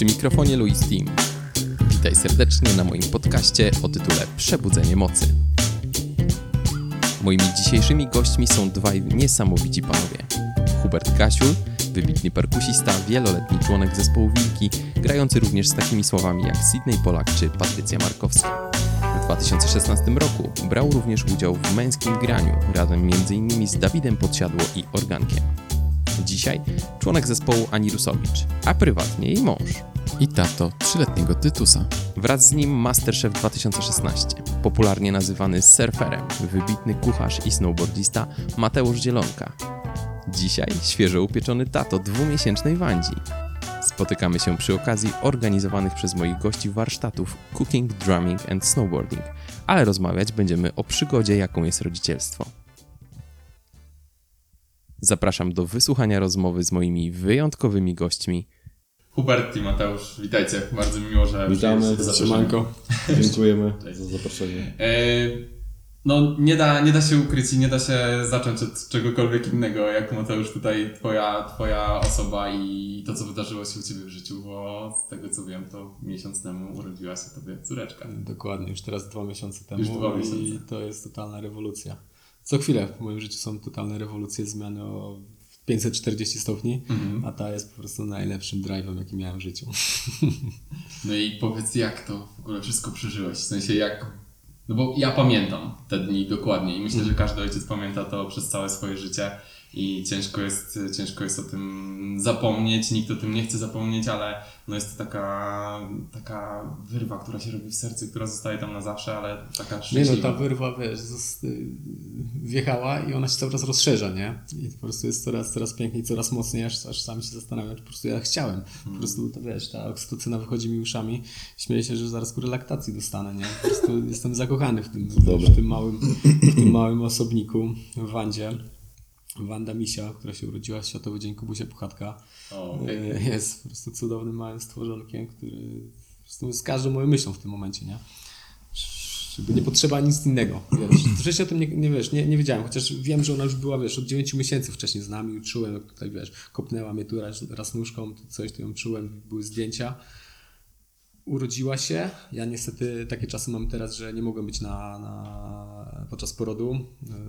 Przy mikrofonie Louis Team. Witaj serdecznie na moim podcaście o tytule Przebudzenie Mocy. Moimi dzisiejszymi gośćmi są dwaj niesamowici panowie. Hubert Kasiul, wybitny perkusista, wieloletni członek zespołu Wilki, grający również z takimi słowami jak Sydney Polak czy Patrycja Markowska. W 2016 roku brał również udział w męskim graniu razem m.in. z Dawidem Podsiadło i Organkiem. Dzisiaj członek zespołu Ani Rusowicz, a prywatnie jej mąż. I tato trzyletniego Tytusa. Wraz z nim Masterchef 2016, popularnie nazywany surferem, wybitny kucharz i snowboardista Mateusz Zielonka. Dzisiaj świeżo upieczony tato dwumiesięcznej Wandzi. Spotykamy się przy okazji organizowanych przez moich gości warsztatów Cooking, Drumming and Snowboarding, ale rozmawiać będziemy o przygodzie, jaką jest rodzicielstwo. Zapraszam do wysłuchania rozmowy z moimi wyjątkowymi gośćmi. Hubert i Mateusz, witajcie. Bardzo mi miło, że Witamy. Siemanko. Dziękujemy za zaproszenie. E, no, nie da, nie da się ukryć i nie da się zacząć od czegokolwiek innego, jak Mateusz tutaj twoja, twoja osoba i to, co wydarzyło się u Ciebie w życiu, bo z tego co wiem, to miesiąc temu urodziła się Tobie córeczka. Dokładnie, już teraz dwa miesiące temu Już dwa i miesiące. to jest totalna rewolucja. Co chwilę w moim życiu są totalne rewolucje, zmiany o 540 stopni, Mhm. a ta jest po prostu najlepszym drive'em, jaki miałem w życiu. No i powiedz, jak to w ogóle wszystko przeżyłeś? W sensie, jak... No bo ja pamiętam te dni dokładnie i myślę, że każdy ojciec pamięta to przez całe swoje życie i ciężko jest, ciężko jest o tym zapomnieć, nikt o tym nie chce zapomnieć, ale no jest to taka, taka wyrwa, która się robi w sercu, która zostaje tam na zawsze, ale taka Nie no, szczęśliwa. ta wyrwa, wiesz, y, wjechała i ona się cały czas rozszerza, nie? I po prostu jest coraz, coraz piękniej, coraz mocniej, aż, aż sami się zastanawiam, czy po prostu ja chciałem. Po prostu, to wiesz, ta oksytocyna wychodzi mi uszami, śmieję się, że zaraz ku relaktacji dostanę, nie? Po prostu jestem zakochany w tym, w tym, małym, w tym małym osobniku, w Wandzie. Wanda Misia, która się urodziła w Światowy Dzień Kubusia Puchatka. O, okej. E, Jest po prostu cudownym małym stworzonkiem, który po prostu jest każdą moją myślą w tym momencie, nie? Żeby nie potrzeba nic innego. Wiesz. Wcześniej o tym nie, nie, wiesz, nie, nie wiedziałem, chociaż wiem, że ona już była, wiesz, od 9 miesięcy wcześniej z nami, czułem, jak tutaj, wiesz, kopnęła mnie tu raz, raz nóżką, coś, tu ją czułem, były zdjęcia. Urodziła się. Ja niestety takie czasy mam teraz, że nie mogłem być na, na, podczas porodu.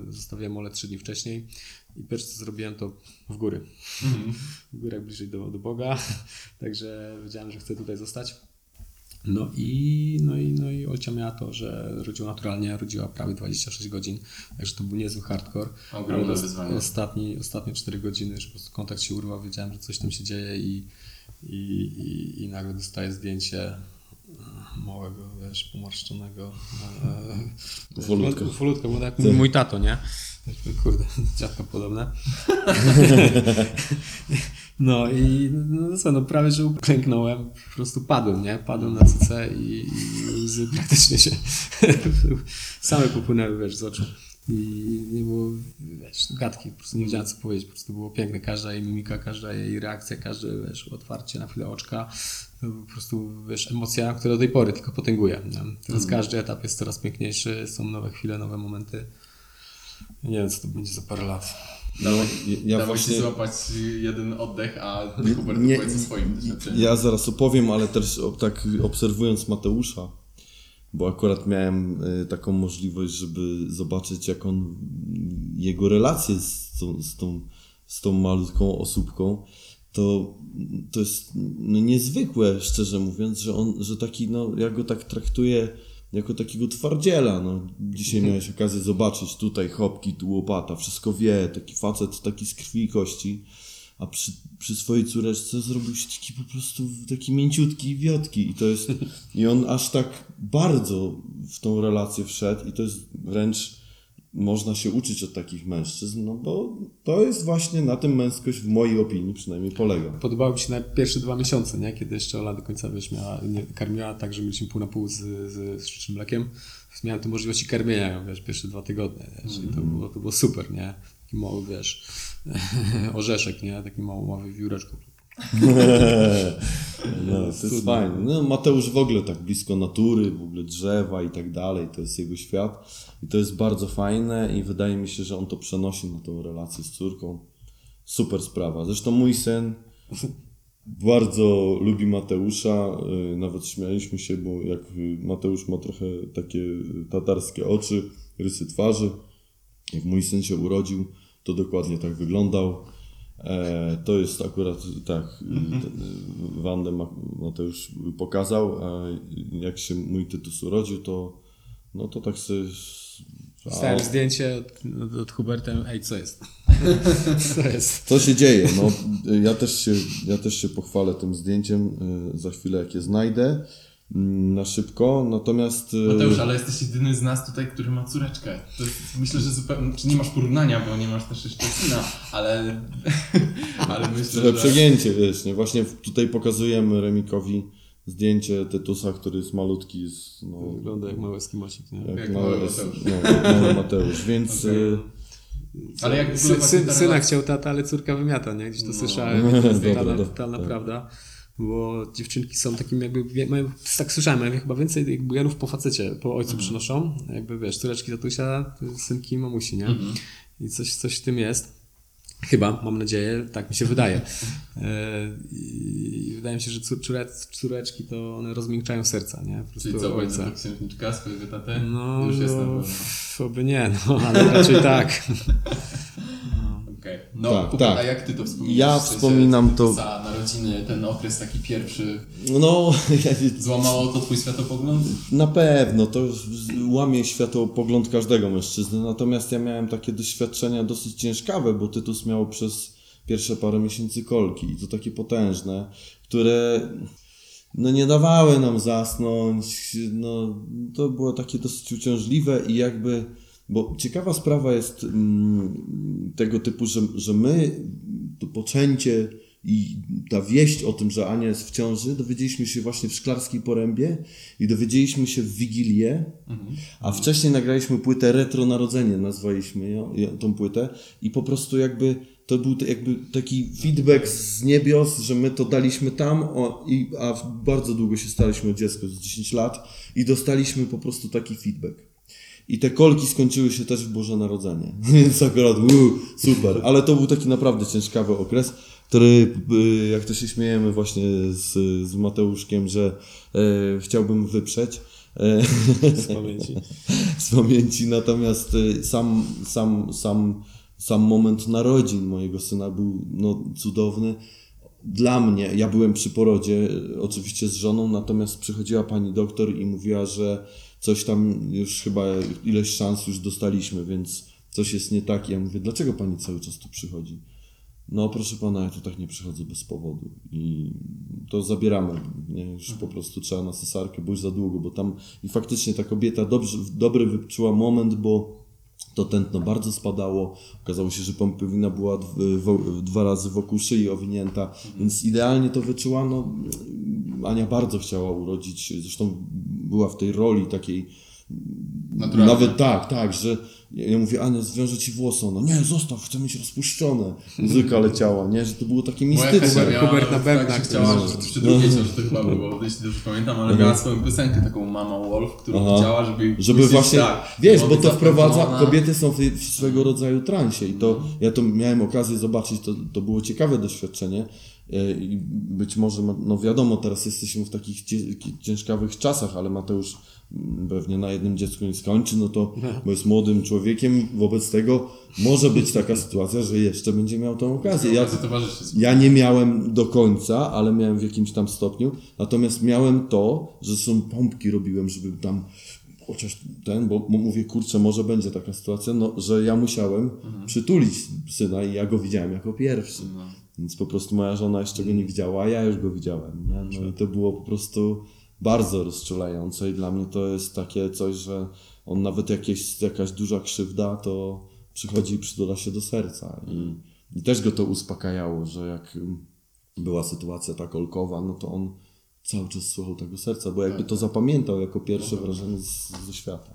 E, Zostawiłem Ole trzy dni wcześniej i pierwsze co zrobiłem to w góry. W górach bliżej do, do Boga. Także wiedziałem, że chcę tutaj zostać. No i, no, i, no i Olcia miała to, że rodziła naturalnie, rodziła prawie 26 godzin, także to był niezły hardcore. Ogromne wyzwanie. Ostatni, ostatnie 4 godziny, już po prostu kontakt się urwał, wiedziałem, że coś tam się dzieje i, i, i, i nagle dostaję zdjęcie e, małego, wiesz, pomarszczonego e, Ufolutka. Ufolutka, bo tak mój, mój tato, nie? Kurde, dziadka podobne. No i no, no co, no prawie, że uklęknąłem, po prostu padłem, nie? Padłem na cyce i, i łzy praktycznie się same popłynęły, wiesz, z oczu. I nie było, wiesz, gadki, po prostu nie wiedziałem co powiedzieć, po prostu było piękne, każda jej mimika, każda jej reakcja, każde, wiesz, otwarcie na chwilę oczka, to po prostu, wiesz, emocja, która do tej pory tylko potęguje. Nie? Teraz każdy etap jest coraz piękniejszy, są nowe chwile, nowe momenty. Nie wiem, co to będzie za parę lat. Dawaj, ja- właśnie- ci złapać jeden oddech, a Hubert Nie, opowiedz o swoim doświadczeniu. ja zaraz opowiem, ale też tak obserwując Mateusza, bo akurat miałem y, taką możliwość, żeby zobaczyć, jak on, jego relacje z tą, z tą, z tą malutką osóbką, to, to jest no, niezwykłe, szczerze mówiąc, że on, że taki, no, ja go tak traktuję jako takiego twardziela, no. Dzisiaj miałeś okazję zobaczyć tutaj chopki, tu łopata, wszystko wie, taki facet, taki z krwi i kości, a przy, przy swojej córeczce zrobił się taki po prostu taki mięciutki i wiotki i to jest, i on aż tak bardzo w tą relację wszedł i to jest wręcz można się uczyć od takich mężczyzn, no bo to jest właśnie na tym męskość w mojej opinii przynajmniej polega. Podobały mi się na pierwsze dwa miesiące, nie? kiedy jeszcze Ola do końca wiesz, miała, nie, karmiła tak, że mieliśmy pół na pół z, z, z sztucznym mlekiem. Miałem tu możliwości karmienia ją, wiesz, pierwsze dwa tygodnie, wiesz, i to było, to było super, nie? Taki mały, wiesz, orzeszek, nie? Taki mały, mały wióreczko. No, to jest fajne. No, Mateusz w ogóle tak blisko natury, w ogóle drzewa i tak dalej, to jest jego świat i to jest bardzo fajne i wydaje mi się, że on to przenosi na tą relację z córką. Super sprawa. Zresztą mój syn bardzo lubi Mateusza, y, nawet śmialiśmy się, bo jak Mateusz ma trochę takie tatarskie oczy, rysy twarzy, jak mój syn się urodził, to dokładnie tak wyglądał. E, to jest akurat tak, mhm. Wandę Ma- Mateusz pokazał, a jak się mój Tytus urodził, to no to tak sobie... Dostałem zdjęcie od, od Huberta, ej, co jest? co jest? Co się dzieje? No, ja, też się, ja też się pochwalę tym zdjęciem y, za chwilę, jak je znajdę mm, na szybko, natomiast... y, Mateusz, ale jesteś jedyny z nas tutaj, który ma córeczkę. To jest, myślę, że zupełnie, czy nie masz porównania, bo nie masz też jeszcze syna, ale, ale myślę, Trochę że... przegięcie, wiesz, nie? Właśnie tutaj pokazujemy Remikowi zdjęcie Tytusa, który jest malutki, jest, no, Wygląda jak mały skimosik, nie? jak, Jak mały, Mateusz. no, mały Mateusz, więc... Okej. y, Ale jak w ogóle Sy, syn, syna chciał tata, ale córka wymiata, nie? Gdzieś to No. słyszałem, to jest totalna, totalna tak. prawda. Bo dziewczynki są takim jakby, mają, tak słyszałem, mają chyba więcej jakby genów po facecie, po ojcu przynoszą. Jakby wiesz, córeczki tatusia, synki mamusi, nie? I coś, coś w tym jest. Chyba, mam nadzieję, tak mi się wydaje. E, I wydaje mi się, że cór- córe, córeczki to one rozmiękczają serca, nie? Po Czyli prostu co, będzie ojca. to księżniczka swojego tatę? No, Już jest na no, pewno. oby nie, no, ale raczej tak. Okej. No, Tak, tak. a jak ty to wspominasz? Ja W sensie wspominam to- Za narodziny, ten okres taki pierwszy, no, złamało to twój światopogląd? Na pewno, to łamie światopogląd każdego mężczyzny, natomiast ja miałem takie doświadczenia dosyć ciężkawe, bo Tytus miał przez pierwsze parę miesięcy kolki i to takie potężne, które no nie dawały nam zasnąć, no to było takie dosyć uciążliwe i jakby, bo ciekawa sprawa jest mm, tego typu, że, że my to poczęcie i ta wieść o tym, że Ania jest w ciąży, dowiedzieliśmy się właśnie w Szklarskiej Porębie i dowiedzieliśmy się w Wigilię, a wcześniej nagraliśmy płytę Retro Narodzenie, nazwaliśmy ją, tą płytę i po prostu jakby to był jakby taki feedback z niebios, że my to daliśmy tam, o, i, a bardzo długo się staliśmy dziecko, z 10 lat i dostaliśmy po prostu taki feedback. I te kolki skończyły się też w Boże Narodzenie. Więc akurat uu, super. Ale to był taki naprawdę ciężkawy okres, który, y, jak to się śmiejemy właśnie z, z Mateuszkiem, że e, chciałbym wyprzeć. E, Z pamięci. z pamięci, natomiast y, sam, sam, sam, sam moment narodzin mojego syna był no, cudowny. Dla mnie, ja byłem przy porodzie, y, oczywiście z żoną, natomiast przychodziła pani doktor i mówiła, że coś tam już chyba ileś szans już dostaliśmy, więc coś jest nie tak. Ja mówię, dlaczego pani cały czas tu przychodzi? No proszę pana, ja tu tak nie przychodzę bez powodu i to zabieramy, nie? już po prostu trzeba na cesarkę, bo już za długo, bo tam i faktycznie ta kobieta dobrze, dobry wyczuła moment, bo to tętno bardzo spadało, okazało się, że pompowina była dw- wo- dwa razy wokół szyi owinięta, więc idealnie to wyczuła, no Ania bardzo chciała urodzić, zresztą była w tej roli takiej Naturalnie. nawet tak, tak, że ja, mówię, Ania, zwiążę ci włosy. Ona, nie, zostaw, chcę mieć rozpuszczone. Muzyka leciała, nie, że to było takie Moja mistyczne. Miała Hubert na tak, bębnach że chciała, że przy drugiej ciąży to chyba było, jeśli dobrze pamiętam, ale miała swoją piosenkę, taką Mama Wolf, którą Aha. chciała, żeby Żeby właśnie, tak, wiesz, bo to wprowadza, kobiety są w, w swego rodzaju transie i to, ja to miałem okazję zobaczyć, to, to było ciekawe doświadczenie e, i być może, no wiadomo, teraz jesteśmy w takich ciężkawych czasach, ale Mateusz pewnie na jednym dziecku nie skończy, no to, bo jest młodym człowiekiem, wobec tego może być taka sytuacja, że jeszcze będzie miał tą okazję. Ja, ja nie miałem do końca, ale miałem w jakimś tam stopniu. Natomiast miałem to, że są pompki robiłem, żeby tam chociaż ten, bo mówię, kurczę, może będzie taka sytuacja, no, że ja musiałem przytulić syna i ja go widziałem jako pierwszy. Więc po prostu moja żona jeszcze go nie widziała, a ja już go widziałem. Nie? No i to było po prostu bardzo rozczulające i dla mnie to jest takie coś, że on nawet jakieś, jakaś duża krzywda, to przychodzi i przytula się do serca. I, I też go to uspokajało, że jak była sytuacja tak olkowa, no to on cały czas słuchał tego serca, bo jakby to zapamiętał jako pierwsze wrażenie z, ze świata.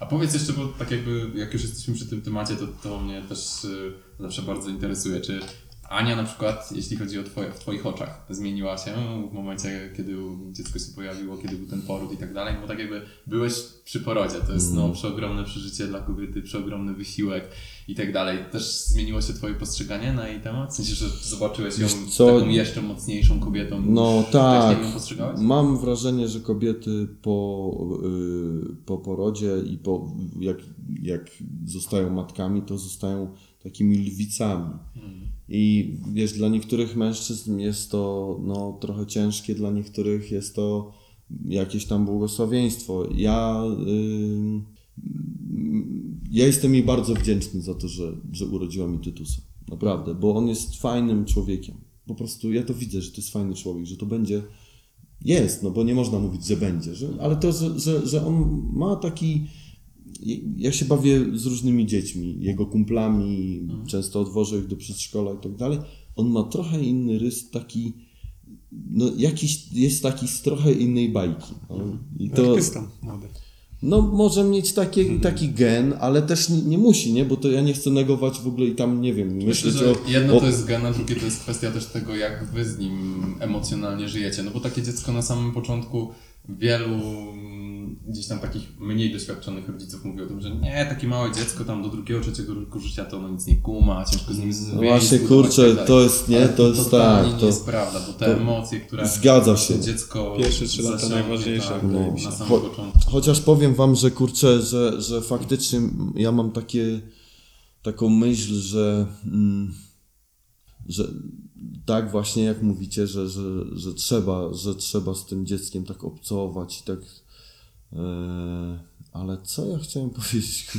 A powiedz jeszcze, bo tak jakby, jak już jesteśmy przy tym temacie, to, to mnie też y, zawsze bardzo interesuje, czy Ania na przykład, jeśli chodzi o twoje, w Twoich oczach, zmieniła się w momencie, kiedy dziecko się pojawiło, kiedy był ten poród i tak dalej, bo tak jakby byłeś przy porodzie, to jest no, przeogromne przeżycie dla kobiety, przeogromny wysiłek i tak dalej. Też zmieniło się Twoje postrzeganie na jej temat? W sensie, że zobaczyłeś ją co? taką jeszcze mocniejszą kobietą No tak. Mam wrażenie, że kobiety po, y, po porodzie i po, jak, jak zostają matkami, to zostają takimi lwicami. I wiesz, dla niektórych mężczyzn jest to no, trochę ciężkie, dla niektórych jest to jakieś tam błogosławieństwo. Ja, y, ja jestem jej bardzo wdzięczny za to, że, że urodziła mi Tytusa. Naprawdę, bo on jest fajnym człowiekiem. Po prostu ja to widzę, że to jest fajny człowiek, że to będzie. Jest, no bo nie można mówić, że będzie, że, ale to, że, że, że on ma taki. Ja się bawię z różnymi dziećmi, jego kumplami, często odwożę ich do przedszkola i tak dalej. On ma trochę inny rys, taki. No, jakiś jest taki z trochę innej bajki. No. I to, Artysta młody. no, może mieć takie, taki gen, ale też nie, nie musi, nie? Bo to ja nie chcę negować w ogóle i tam, nie wiem, Myślę, myśleć że o... jedno o, to jest gen, a drugie to jest kwestia też tego, jak wy z nim emocjonalnie żyjecie. No bo takie dziecko na samym początku wielu mm, gdzieś tam takich mniej doświadczonych rodziców mówi o tym, że nie, takie małe dziecko tam do drugiego, trzeciego roku życia to ono nic nie kuma, ciężko z nim No związać, właśnie, kurczę, tak to jest, nie, Ale to jest tak, nie to- jest prawda, bo te to- emocje, które Zgadza się. to dziecko Pierwsze trzy lata najważniejsze, tak, się. na samym Cho- początku. Chociaż powiem wam, że kurczę, że, że faktycznie ja mam takie, taką myśl, że, mm, że tak właśnie jak mówicie, że, że, że, trzeba, że trzeba z tym dzieckiem tak obcować i tak... E, ale co ja chciałem powiedzieć?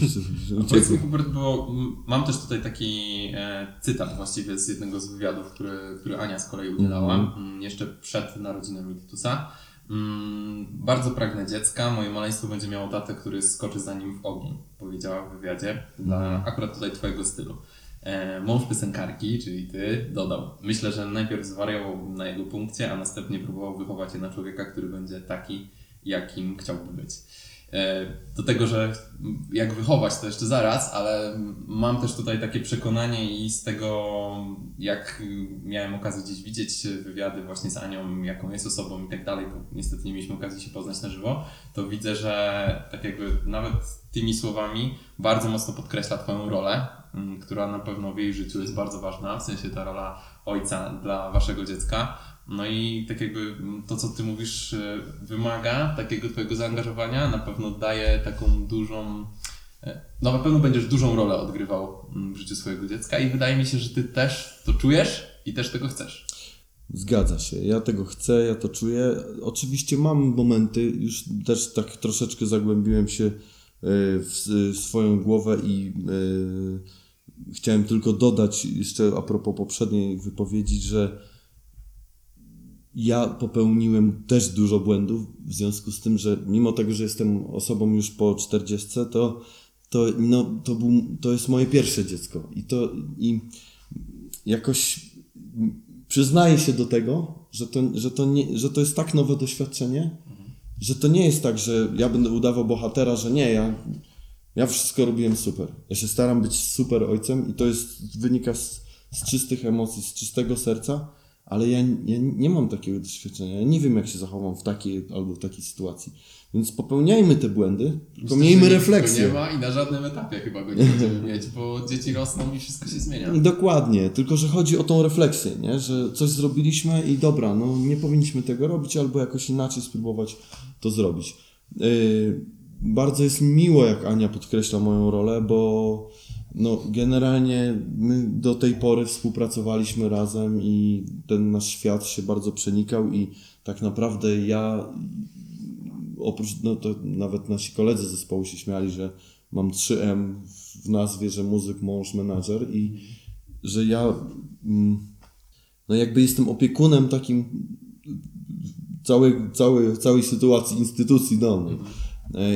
Powiedz mi. Hubert, bo mam też tutaj taki e, cytat właściwie z jednego z wywiadów, który, który Ania z kolei udzielała mm, jeszcze przed narodzinami Titusa. Mm, bardzo pragnę dziecka, moje maleństwo będzie miało tatę, który skoczy za nim w ogień, powiedziała w wywiadzie, dla akurat tutaj twojego stylu. E, mąż piosenkarki, czyli ty, dodał. Myślę, że najpierw zwariował na jego punkcie, a następnie próbował wychować je na człowieka, który będzie taki, jakim chciałby być. E, Do tego, że jak wychować to jeszcze zaraz, ale mam też tutaj takie przekonanie i z tego, jak miałem okazję gdzieś widzieć wywiady właśnie z Anią, jaką jest osobą i tak dalej, bo niestety nie mieliśmy okazji się poznać na żywo, to widzę, że tak jakby nawet tymi słowami bardzo mocno podkreśla Twoją rolę, która na pewno w jej życiu jest bardzo ważna, w sensie ta rola ojca dla Waszego dziecka. No i tak jakby to, co ty mówisz, e, wymaga takiego twojego zaangażowania, na pewno daje taką dużą, e, no na pewno będziesz dużą rolę odgrywał mm, w życiu swojego dziecka i wydaje mi się, że ty też to czujesz i też tego chcesz. Zgadza się, ja tego chcę, ja to czuję. Oczywiście mam momenty, już też tak troszeczkę zagłębiłem się e, w swoją głowę i chciałem tylko dodać jeszcze a propos poprzedniej wypowiedzi, że ja popełniłem też dużo błędów, w związku z tym, że mimo tego, że jestem osobą już po 40, to, to, no, to, był, to jest moje pierwsze dziecko. I to i jakoś przyznaję się do tego, że to, że to, nie, że to jest tak nowe doświadczenie, że to nie jest tak, że ja będę udawał bohatera, że nie, ja, ja wszystko robiłem super. Ja się staram być super ojcem i to jest, wynika z, z czystych emocji, z czystego serca, ale ja, ja nie mam takiego doświadczenia. Ja nie wiem, jak się zachowam w takiej albo w takiej sytuacji. Więc popełniajmy te błędy, tylko miejmy refleksję. Nie ma i na żadnym etapie chyba go nie będziemy mieć, bo dzieci rosną i wszystko się zmienia. Dokładnie, tylko że chodzi o tą refleksję, nie? że coś zrobiliśmy i dobra, no nie powinniśmy tego robić, albo jakoś inaczej spróbować to zrobić. Yy, bardzo jest mi miło, jak Ania podkreśla moją rolę, bo no, generalnie my do tej pory współpracowaliśmy razem i ten nasz świat się bardzo przenikał i tak naprawdę ja oprócz, no to nawet nasi koledzy z zespołu się śmiali, że mam 3M w nazwie, że muzyk, mąż, menadżer i że ja mm, no jakby jestem opiekunem takim całej, całej, całej sytuacji, instytucji domu E,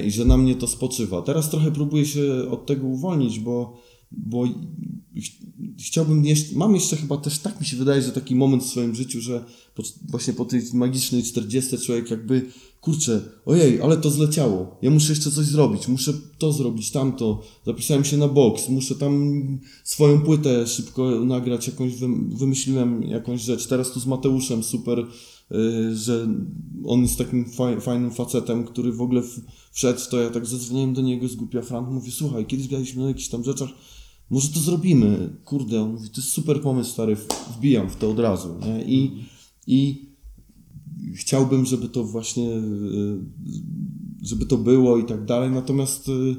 i że na mnie to spoczywa. Teraz trochę próbuję się od tego uwolnić, bo bo ch- chciałbym jeszcze, mam jeszcze chyba też, tak mi się wydaje, że taki moment w swoim życiu, że po, właśnie po tej magicznej 40 człowiek jakby, kurczę, ojej, ale to zleciało, ja muszę jeszcze coś zrobić, muszę to zrobić, tamto, zapisałem się na boks, muszę tam swoją płytę szybko nagrać, jakąś wym- wymyśliłem jakąś rzecz, teraz tu z Mateuszem super, że on jest takim faj, fajnym facetem, który w ogóle wszedł, to ja tak zadzwoniłem do niego z głupia Frank, mówię, słuchaj, kiedyś graliśmy na jakichś tam rzeczach, może to zrobimy, kurde, on mówi, to jest super pomysł, stary, wbijam w to od razu, nie? I, i chciałbym, żeby to właśnie, y, żeby to było i tak dalej, natomiast y,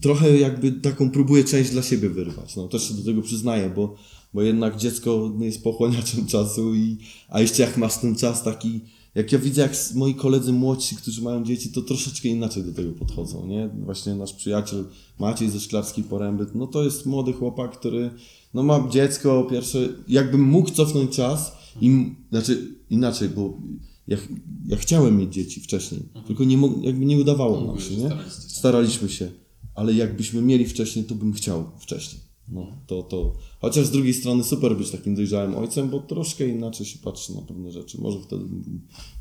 trochę jakby taką próbuję część dla siebie wyrwać, no też się do tego przyznaję, bo, bo jednak dziecko jest pochłaniaczem czasu i, a jeszcze jak masz ten czas taki, jak ja widzę, jak moi koledzy młodsi, którzy mają dzieci, to troszeczkę inaczej do tego podchodzą, nie? Właśnie nasz przyjaciel Maciej ze Szklarskiej Poręby, no to jest młody chłopak, który no ma dziecko pierwsze, jakbym mógł cofnąć czas i, znaczy inaczej, bo ja, ja chciałem mieć dzieci wcześniej, tylko nie, jakby nie udawało nam się, nie? Staraliśmy się, ale jakbyśmy mieli wcześniej, to bym chciał wcześniej. No, to, to. Chociaż z drugiej strony super być takim dojrzałym ojcem, bo troszkę inaczej się patrzy na pewne rzeczy. Może wtedy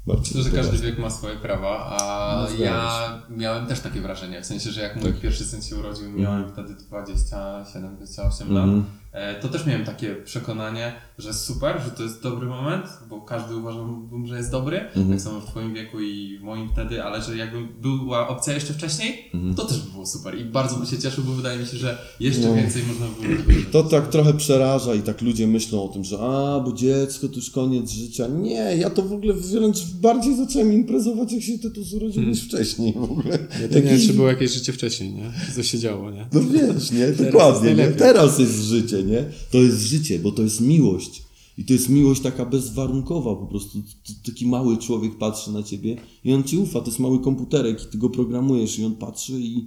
bardziej. Myślę, że każdy wiek ma swoje prawa, a No, ja miałem też takie wrażenie, w sensie, że jak mój Tak. pierwszy syn się urodził, miałem wtedy 27-28 Mhm. lat, e, to też miałem takie przekonanie, że super, że to jest dobry moment, bo każdy uważałbym, że jest dobry, Mhm. tak samo w twoim wieku i w moim wtedy, ale że jakby była opcja jeszcze wcześniej, Mhm. to też by było super i bardzo bym się cieszył, bo wydaje mi się, że jeszcze No. więcej można by było zrobić. To tak trochę przeraża i tak ludzie myślą o tym, że a, bo dziecko to już koniec życia. Nie, ja to w ogóle wręcz bardziej zacząłem imprezować, jak się Tytus urodził niż wcześniej w ogóle. Ja to nie Jakiś- czy było jakieś życie wcześniej, nie? Co się działo, nie? No wiesz, nie? Dokładnie, nie? najlepiej. Teraz jest życie, nie? To jest życie, bo to jest miłość. I to jest miłość taka bezwarunkowa po prostu. Taki mały człowiek patrzy na ciebie i on ci ufa. To jest mały komputerek i ty go programujesz i on patrzy i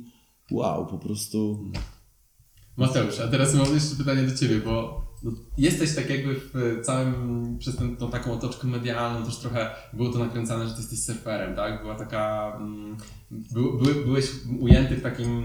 wow, po prostu... Mateusz, a teraz mam jeszcze pytanie do Ciebie, bo no, jesteś tak jakby w całym, przez tę tą taką otoczkę medialną też trochę było to nakręcane, że Ty jesteś surferem, tak? Była taka, mm, by, by, byłeś ujęty w takim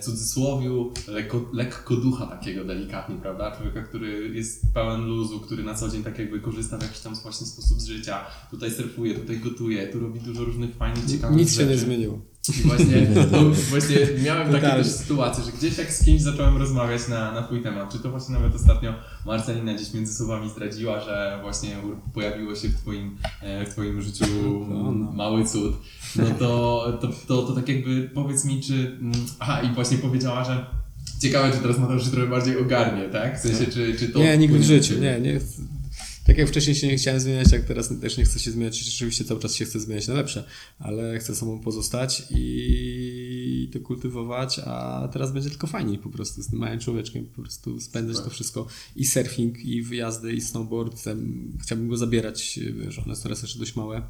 cudzysłowiu lekko, lekko ducha takiego delikatnie, prawda? Człowieka, który jest pełen luzu, który na co dzień tak jakby korzysta w jakiś tam właśnie sposób z życia. Tutaj surfuje, tutaj gotuje, tu robi dużo różnych fajnych, ciekawych Nic się rzeczy. nie zmieniło. I właśnie, no, właśnie miałem takie też sytuacje, że gdzieś jak z kimś zacząłem rozmawiać na, na twój temat, czy to właśnie nawet ostatnio Marcelina gdzieś między słowami zdradziła, że właśnie pojawiło się w twoim, e, w twoim życiu no. mały cud, no to, to, to, to tak jakby powiedz mi, czy... mm, Aha, i właśnie powiedziała, że ciekawe, czy teraz Mateusz się trochę bardziej ogarnie, tak? W sensie, czy, czy to... Nie, nigdy w życiu, nie, nie. Tak jak wcześniej się nie chciałem zmieniać, tak teraz też nie chcę się zmieniać. Rzeczywiście cały czas się chcę zmieniać na lepsze, ale chcę sobą pozostać i to kultywować, a teraz będzie tylko fajniej po prostu z tym małym człowieczkiem, po prostu spędzać Super. to wszystko i surfing, i wyjazdy, i snowboard. Chciałbym go zabierać, że one są teraz jeszcze dość małe.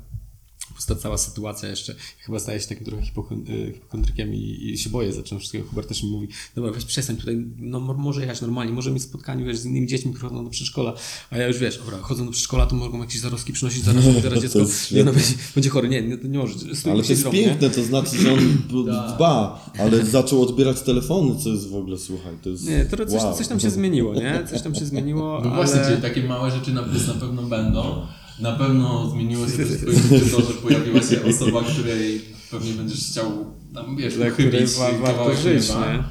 Ta cała sytuacja jeszcze, chyba staje się takim trochę y, hipokondrykiem i, i się boję zaczynam wszystkiego. Hubert też mi mówi, dobra, weź przestań tutaj, no mo- może jechać normalnie, może mieć spotkanie, wiesz, z innymi dziećmi, które chodzą do przedszkola, a ja już, wiesz, dobra, chodzą do przedszkola, to mogą jakieś zaroski przynosić, zaraz, zaraz To dziecko, nie, no, będzie, będzie chory, nie, nie, to nie może, stój, Ale to jest domu, nie? piękne, to znaczy, że on Tak. dba, ale zaczął odbierać telefony, co jest w ogóle, słuchaj, to jest... Nie, to coś, wow. coś tam się zmieniło, nie? Coś tam się zmieniło, No właśnie, ale... czyli takie małe rzeczy na plus na pewno będą. Na pewno zmieniło się też życiu to, że pojawiła się osoba, której pewnie będziesz chciał tam, wiesz, Dla której wa- warto żyć, nieba. nie?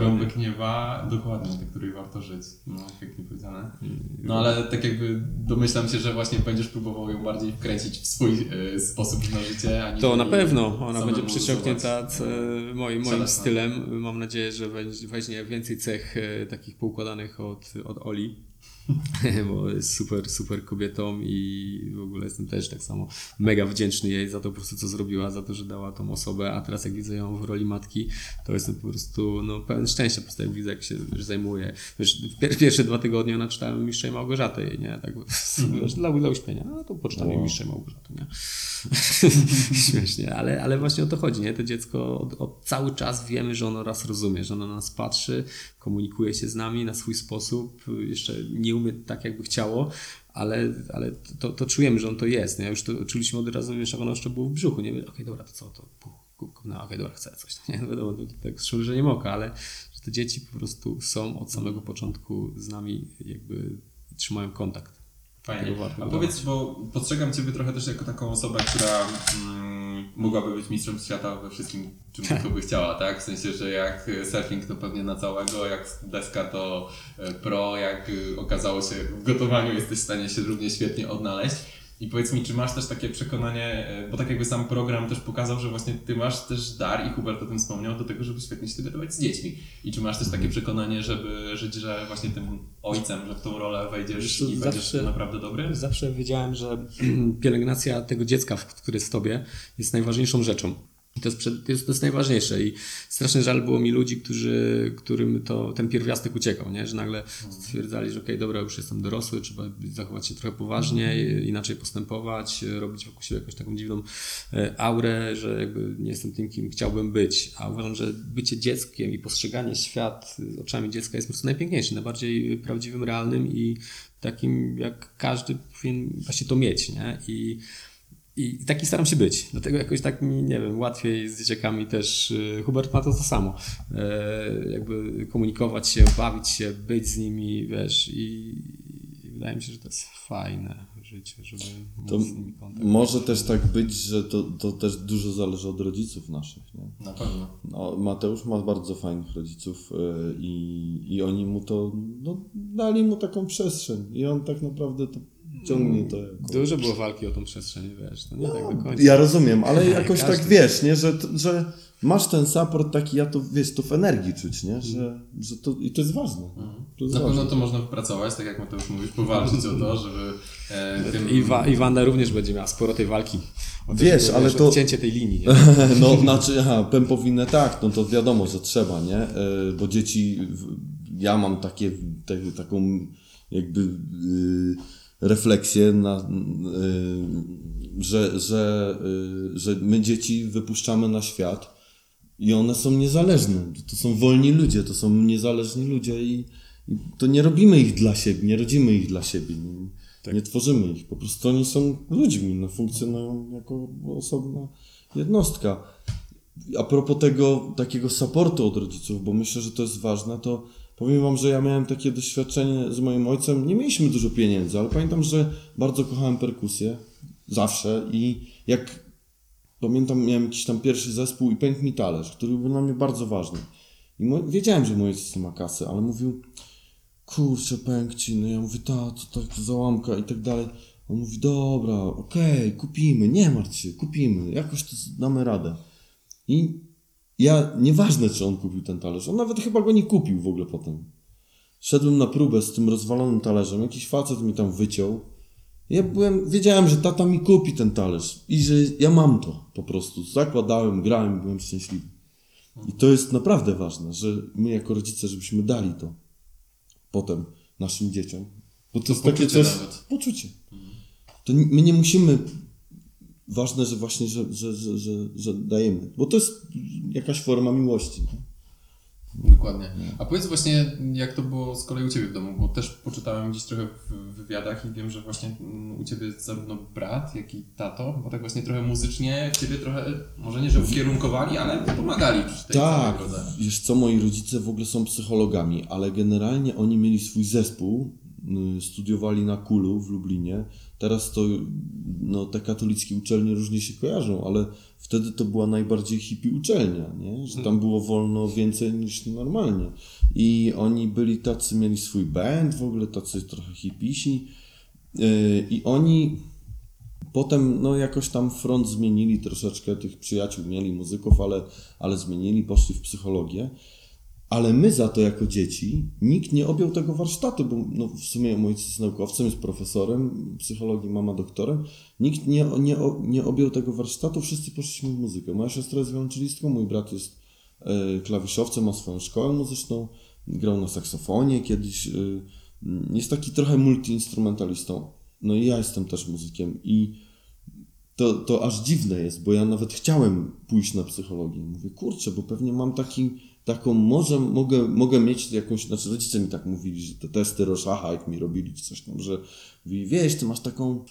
Rąbek nieba, dokładnie, dla której warto żyć. No, pięknie powiedziane. No ale tak jakby domyślam się, że właśnie będziesz próbował ją bardziej wkręcić w swój e, sposób na życie, a nie To na pewno. Ona będzie przyciągnięta c- moim, moim Szalona. stylem. Mam nadzieję, że weź- weźmie więcej cech e, takich poukładanych od, od Oli. Bo jest super, super kobietą i w ogóle jestem też tak samo mega wdzięczny jej za to po prostu, co zrobiła, za to, że dała tą osobę, a teraz jak widzę ją w roli matki, to jestem po prostu no, pełen szczęścia, po prostu jak widzę, jak się wiesz, zajmuje. Wiesz, pierwsze dwa tygodnie ona czytała Mistrza i Małgorzaty, jej, nie? Tak, wiesz, dla, dla uśpienia, no to poczytam Mistrza i Małgorzaty, nie? Śmiesznie, ale, ale właśnie o to chodzi, nie? To dziecko od, od cały czas wiemy, że ono raz rozumie, że ono na nas patrzy, komunikuje się z nami na swój sposób, jeszcze nie umie tak, jakby chciało, ale, ale to, to czujemy, że on to jest. Nie? Już to czuliśmy od razu, wiesz, jak ono jeszcze było w brzuchu, nie? Okej, dobra, to co, to no okej, dobra, chcę coś, nie? No wiadomo, to, tak z przymrużeniem oka, ale że że te dzieci po prostu są od samego początku z nami, jakby trzymają kontakt. Fajnie. A powiedz, bo postrzegam Ciebie trochę też jako taką osobę, która mm, mogłaby być mistrzem świata we wszystkim, czym tylko by chciała, tak? W sensie, że jak surfing to pewnie na całego, jak deska to e, pro, jak y, okazało się w gotowaniu jesteś w stanie się równie świetnie odnaleźć. I powiedz mi, czy masz też takie przekonanie, e, bo tak jakby sam program też pokazał, że właśnie Ty masz też dar i Hubert o tym wspomniał, do tego, żeby świetnie się dogadywać z dziećmi. I czy masz też takie przekonanie, żeby żyć, że właśnie tym ojcem, że w tą rolę wejdziesz i będziesz zawsze- naprawdę dobry? Zawsze wiedziałem, że pielęgnacja tego dziecka, które jest w tobie, jest najważniejszą rzeczą. I to jest, przed, to, jest, to jest najważniejsze i strasznie żal było mi ludzi, którzy, którym to, ten pierwiastek uciekał, nie? że nagle stwierdzali, że okej, dobra, już jestem dorosły, trzeba zachować się trochę poważniej, inaczej postępować, robić wokół siebie jakąś taką dziwną e, aurę, że jakby nie jestem tym, kim chciałbym być. A uważam, że bycie dzieckiem i postrzeganie świat oczami dziecka jest po prostu najpiękniejsze, najbardziej prawdziwym, realnym i takim, jak każdy powinien właśnie to mieć, nie? I i taki staram się być. Dlatego jakoś tak mi, nie wiem, łatwiej z dzieciakami też. y, Hubert ma to to samo. E, jakby komunikować się, bawić się, być z nimi, wiesz, i, i wydaje mi się, że to jest fajne życie, żeby To móc z nimi kontakt. może też tak być, że to, to też dużo zależy od rodziców naszych. Nie? Na pewno. No, Mateusz ma bardzo fajnych rodziców yy, i, i oni mu to, no, dali mu taką przestrzeń i on tak naprawdę to ciągnie to jako... Dużo było walki o tą przestrzeń, wiesz, to nie tak do końca. Ja rozumiem, ale jakoś Każdy. tak wiesz, nie, że, że masz ten support taki, ja to wiesz, to w energii czuć, nie, że, że to, i to jest ważne. To jest Na pewno ważne. to można wypracować, tak jak Mateusz mówisz, powalczyć o to, żeby e, tym... I, Wa- I Wanda również będzie miała sporo tej walki. O to, Wiesz, żeby, ale wiesz, to- Odcięcie tej linii, nie? No, znaczy, aha, pępowinę tak, no to wiadomo, że trzeba, nie? E, Bo dzieci, ja mam takie, te, taką jakby y, refleksję, na, y, że, że, y, że my dzieci wypuszczamy na świat i one są niezależne. To są wolni ludzie, to są niezależni ludzie i, i to nie robimy ich dla siebie, nie rodzimy ich dla siebie, nie, nie tworzymy ich. Po prostu oni są ludźmi, no, funkcjonują jako osobna jednostka. A propos tego takiego supportu od rodziców, bo myślę, że to jest ważne, to powiem wam, że ja miałem takie doświadczenie z moim ojcem. Nie mieliśmy dużo pieniędzy, ale pamiętam, że bardzo kochałem perkusję. Zawsze. I jak pamiętam, miałem jakiś tam pierwszy zespół i pękł mi talerz, który był dla mnie bardzo ważny. I wiedziałem, że mój ojciec ma kasy, ale mówił, kurczę, pękł ci. No ja mówię, ta, to tak załamka i tak dalej. On mówi, dobra, okej, kupimy, nie martw się, kupimy, jakoś to damy radę. I ja, nieważne czy on kupił ten talerz, on nawet chyba go nie kupił w ogóle potem. Szedłem na próbę z tym rozwalonym talerzem, jakiś facet mi tam wyciął. Ja byłem, wiedziałem, że tata mi kupi ten talerz i że ja mam to po prostu. Zakładałem, grałem, byłem szczęśliwy. I to jest naprawdę ważne, że my jako rodzice, żebyśmy dali to potem naszym dzieciom. Bo to, jest takie poczucie coś... nawet. Poczucie. To my nie musimy... Ważne, że właśnie, że, że, że, że, że dajemy. Bo to jest jakaś forma miłości. nie? Dokładnie. A powiedz właśnie, jak to było z kolei u Ciebie w domu, bo też poczytałem gdzieś trochę w wywiadach i wiem, że właśnie mm, u Ciebie jest zarówno brat, jak i tato, bo tak właśnie trochę muzycznie Ciebie trochę, może nie, że ukierunkowali, ale pomagali przy tej Tak, wiesz co, moi rodzice w ogóle są psychologami, ale generalnie oni mieli swój zespół, studiowali na Kulu w Lublinie. Teraz to, no te katolickie uczelnie różnie się kojarzą, ale wtedy to była najbardziej hippie uczelnia, nie? że tam było wolno więcej niż normalnie. I oni byli tacy, mieli swój band, w ogóle tacy trochę hipisi. Y, I oni Potem no jakoś tam front zmienili troszeczkę, tych przyjaciół mieli muzyków, ale, ale zmienili, poszli w psychologię. Ale my za to jako dzieci, nikt nie objął tego warsztatu, bo no, w sumie mój ojciec jest naukowcem, jest profesorem psychologii, mama doktorem. Nikt nie, nie, nie objął tego warsztatu, wszyscy poszliśmy w muzykę. Moja siostra jest wiolonczelistką, mój brat jest e, klawiszowcem, ma swoją szkołę muzyczną, grał na saksofonie kiedyś, e, jest taki trochę multiinstrumentalistą. No i ja jestem też muzykiem i to, to aż dziwne jest, bo ja nawet chciałem pójść na psychologię. Mówię, kurczę, bo pewnie mam taki, taką, może mogę, mogę mieć jakąś, znaczy rodzice mi tak mówili, że te testy Rorschach jak mi robili czy coś tam, że mówi, wiesz, ty masz taką,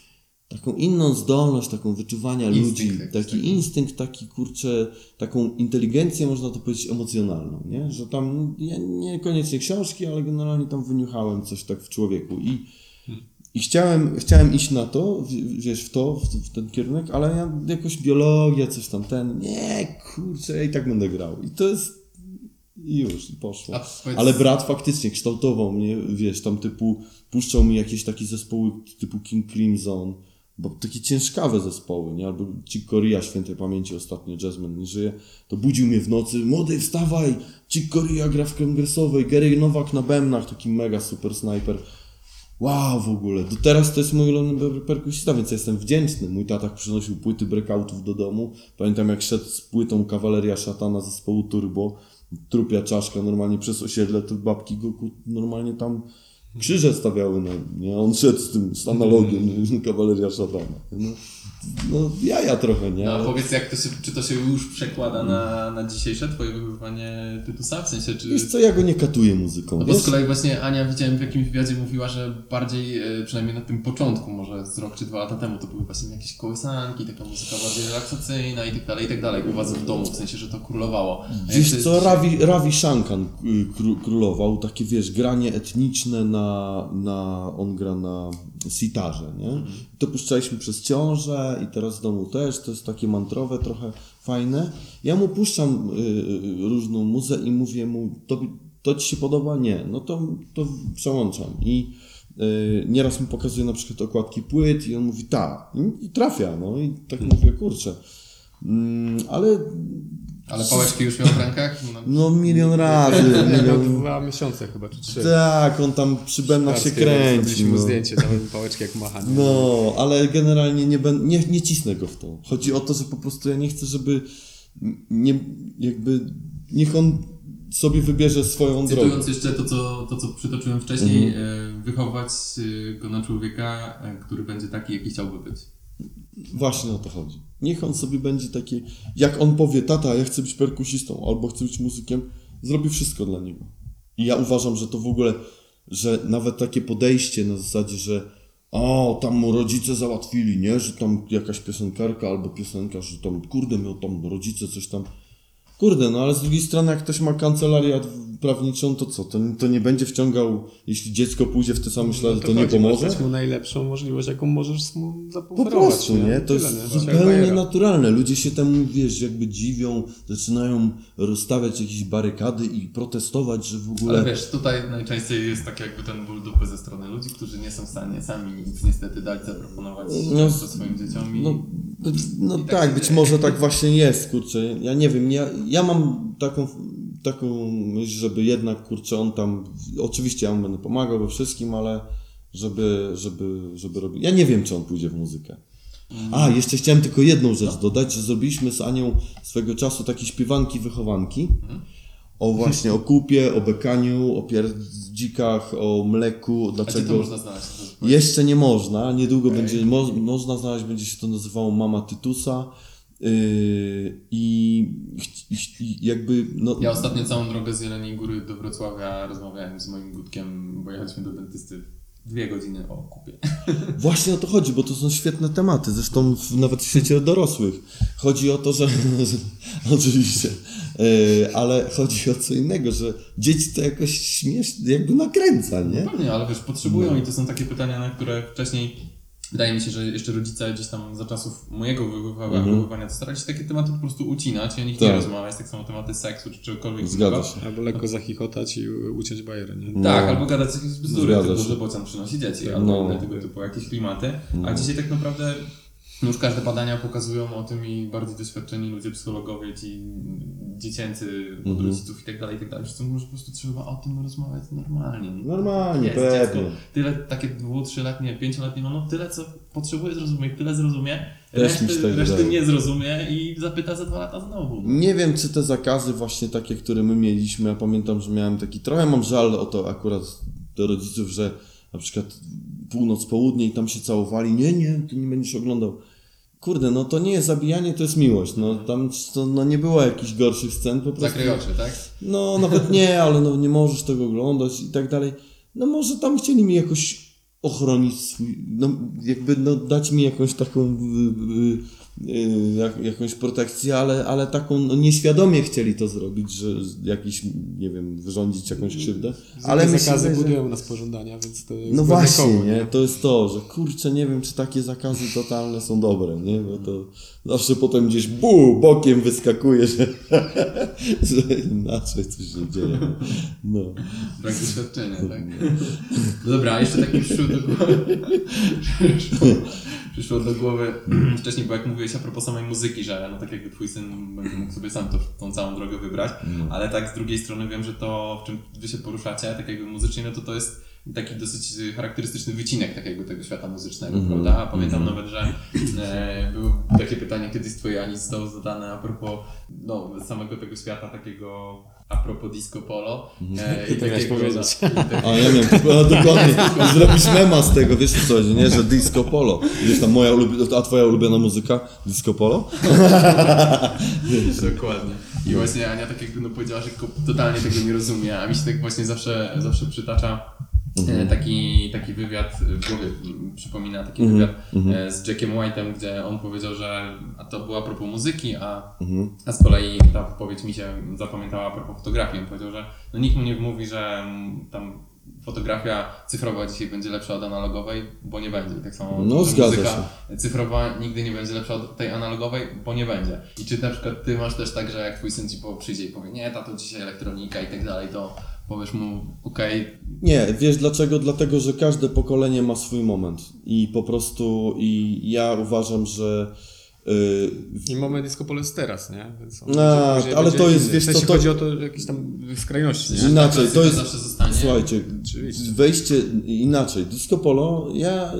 taką inną zdolność, taką wyczuwania Instynkt ludzi, taki taki. instynkt, taki kurczę, taką inteligencję, można to powiedzieć, emocjonalną, nie? Że tam, ja niekoniecznie książki, ale generalnie tam wyniuchałem coś tak w człowieku i, i chciałem, chciałem iść na to, wiesz, w to, w, w ten kierunek, ale ja jakoś biologia, coś tam, ten, nie, kurczę, ja i tak będę grał. I to jest, i już, i poszło. Ale brat faktycznie kształtował mnie, wiesz, tam typu, puszczał mi jakieś takie zespoły typu King Crimson, bo takie ciężkawe zespoły, nie? Albo Chick Corea świętej pamięci ostatnio, Jazzman nie żyje, to budził mnie w nocy, młody wstawaj, Chick Corea gra w kongresowej, Gary Nowak na bębnach, taki mega super snajper. Wow, w ogóle. Do teraz to jest mój ulubiony per- perkusista, więc ja jestem wdzięczny. Mój tata przynosił płyty breakoutów do domu. Pamiętam jak szedł z płytą Kawaleria Szatana zespołu Turbo, trupia czaszka normalnie przez osiedle, to babki go ku- normalnie tam krzyże stawiały na nie? On szedł z tym, z analogiem, nie? Kawaleria Szatana. No, no jaja trochę, nie? No, a powiedz, jak to się, czy to się już przekłada na, na dzisiejsze twoje wychowywanie Tytusa? W sensie, czy... Wiesz co, ja go nie katuję muzyką, No bo z kolei właśnie Ania widziałem w jakimś wywiadzie mówiła, że bardziej, e, przynajmniej na tym początku, może z rok czy dwa lata temu, to były właśnie jakieś kołysanki, taka muzyka bardziej relaksacyjna i tak dalej, i tak dalej u was w domu, w sensie, że to królowało. Wiesz jest co, dzisiaj? Ravi, Ravi Shankar y, kró- królował, takie wiesz, granie etniczne na, na on gra na sitarze, nie? To puszczaliśmy przez ciążę i teraz w domu też, to jest takie mantrowe, trochę fajne. Ja mu puszczam y, y, różną muzę i mówię mu, to, to ci się podoba? Nie. No to, to przełączam i y, nieraz mu pokazuję na przykład okładki płyt i on mówi tak i, i trafia, no i tak mówię, kurczę. Mm, ale Ale pałeczki już miał w rękach? No, no milion razy, milion... dwa miesiące chyba, czy trzy. Tak, on tam przy bębnach się kręci. Zrobiliśmy mu No. zdjęcie, dałem mu pałeczki jak macha. no, ale generalnie nie, ben, nie, nie cisnę go w to. Chodzi o to, że po prostu ja nie chcę, żeby nie, jakby, niech on sobie wybierze swoją drogę. Cytując jeszcze to co, to, co przytoczyłem wcześniej, e, wychować e, go na człowieka, e, który będzie taki, jaki chciałby być. Właśnie o to chodzi. Niech on sobie będzie taki, jak on powie, tata, ja chcę być perkusistą, albo chcę być muzykiem, zrobi wszystko dla niego. I ja uważam, że to w ogóle, że nawet takie podejście na zasadzie, że o, tam mu rodzice załatwili, nie, że tam jakaś piosenkarka albo piosenkarz, że tam, kurde, miał tam rodzice coś tam. Kurde, no ale z drugiej strony, jak ktoś ma kancelarię prawniczą, to co? To, to nie będzie wciągał, jeśli dziecko pójdzie w te same ślady, No to, nie chodzi, pomoże? Dać mu najlepszą możliwość, jaką możesz mu Po zaproponować. prostu, nie? To Tyle, jest nie? Zupełnie naturalne. Ludzie się temu, wiesz, jakby dziwią, zaczynają rozstawiać jakieś barykady i protestować, że w ogóle... Ale wiesz, tutaj najczęściej jest tak jakby ten ból dupy ze strony ludzi, którzy nie są w stanie sami nic niestety dać, zaproponować No, swoim dzieciom i... No, no tak tak, być może tak właśnie jest, kurczę. Ja nie wiem, ja, ja mam taką, taką myśl, żeby jednak, kurczę, on tam, oczywiście ja mu będę pomagał we wszystkim, ale żeby, żeby, żeby robić. Ja nie wiem, czy on pójdzie w muzykę. A, jeszcze chciałem tylko jedną rzecz dodać, że zrobiliśmy z Anią swego czasu takie śpiewanki, wychowanki. O właśnie, o kupie, o bekaniu, o pierdzikach, o mleku, dlaczego... można znaleźć? Jeszcze nie można, niedługo będzie, mo, można znaleźć, będzie się to nazywało Mama Tytusa. Yy, I i jakby, no, Ja ostatnio całą drogę z Jeleniej Góry do Wrocławia rozmawiałem z moim Gutkiem, bo jechaliśmy do dentysty dwie godziny o kupie. właśnie o to chodzi, bo to są świetne tematy, zresztą w, nawet w świecie dorosłych. Chodzi o to, że, oczywiście, ale chodzi o co innego, że dzieci to jakoś śmiesznie, jakby nakręca, nie? Pewnie, ale wiesz, potrzebują i to są takie pytania, na które wcześniej wydaje mi się, że jeszcze rodzice gdzieś tam za czasów mojego wychowania, Mhm. wychowania to starali się takie tematy po prostu ucinać i o nich nie Tak. rozmawiać, tak samo tematy seksu czy czegokolwiek Zgadza się. Albo lekko zachichotać i uciąć bajerę, nie? No. Tak, albo gadać jakieś bzdury, Zgadza się. że bocian przynosi dzieci, albo No. inne tego typu jakieś klimaty. A dzisiaj tak naprawdę już każde badania pokazują o tym i bardziej doświadczeni ludzie, psychologowie, ci dziecięcy od Mhm. rodziców i tak dalej, i tak dalej, że po prostu trzeba o tym rozmawiać normalnie. No, Normalnie, jest pewnie. dziecko, tyle takie dwu, trzyletnie, pięcioletnie, no, no tyle co potrzebuje zrozumieć, tyle zrozumie, Też reszty, tak reszty nie zrozumie i zapyta za dwa lata znowu. No. Nie wiem, czy te zakazy właśnie takie, które my mieliśmy, ja pamiętam, że miałem taki, trochę mam żal o to akurat do rodziców, że na przykład północ, południe i tam się całowali, nie, nie, ty nie będziesz oglądał. Kurde, no to nie jest zabijanie, to jest miłość, no tam to, no, nie było jakichś gorszych scen, po prostu. Zakryj oczy, tak? No nawet nie, ale no nie możesz tego oglądać i tak dalej. No może tam chcieli mi jakoś ochronić swój, no jakby no, dać mi jakąś taką y, y, jakąś protekcję, ale, ale taką no, nieświadomie chcieli to zrobić, że jakiś, nie wiem, wyrządzić jakąś krzywdę. Ale Ale myślę, zakazy że... budują nas pożądania, więc to jest No właśnie, koło, nie? To jest to, że kurczę, nie wiem, czy takie zakazy totalne są dobre, nie? Bo to zawsze potem gdzieś bu, bokiem wyskakuje, że, że inaczej coś się dzieje. No. Brak doświadczenia, tak? No dobra, a jeszcze tak mi przyszło do głowy. Przyszło, przyszło do głowy wcześniej, bo jak mówiłeś a propos samej muzyki, że no tak jakby twój syn będzie mógł sobie sam to, tą całą drogę wybrać, ale tak z drugiej strony wiem, że to, w czym wy się poruszacie, tak jakby muzycznie, no to to jest taki dosyć charakterystyczny wycinek tak jakby tego świata muzycznego, prawda? A pamiętam nawet, że e, było takie pytanie kiedyś z twojej Ani zostało zadane a propos no, samego tego świata takiego a propos disco polo. E, Ty to miałeś powiedzieć. że- i tak- A ja miałem, a dokładnie, zrobić mema z tego, wiesz co, nie? Że disco polo. Wiesz tam moja ulubiona, a twoja ulubiona muzyka? Disco polo? Dokładnie. I właśnie Ania tak jakby no powiedziała, że totalnie tego nie rozumie, a mi się tak właśnie zawsze, zawsze przytacza e, taki, taki wywiad w głowie, m, przypomina taki wywiad e, z Jackiem White'em, gdzie on powiedział, że a to było a propos muzyki, a, a z kolei ta wypowiedź mi się zapamiętała a propos fotografii. On powiedział, że no nikt mu nie mówi, że mm, tam fotografia cyfrowa dzisiaj będzie lepsza od analogowej, bo nie będzie. Tak samo No, muzyka cyfrowa nigdy nie będzie lepsza od tej analogowej, bo nie będzie. I czy na przykład ty masz też tak, że jak twój syn ci przyjdzie i powie, nie, tato dzisiaj elektronika i tak dalej, to powiesz mu, okej, Nie, wiesz dlaczego? Dlatego, że każde pokolenie ma swój moment. I po prostu, i ja uważam, że y, I moment disco polo jest teraz, nie? Więc on No, będzie- później ale będzie to jest, inny. wiesz w sensie co, to- chodzi o to jakieś tam skrajności, nie? inaczej, to jest, zawsze zostanie. słuchajcie, Oczywiście. wejście inaczej. Disco polo, ja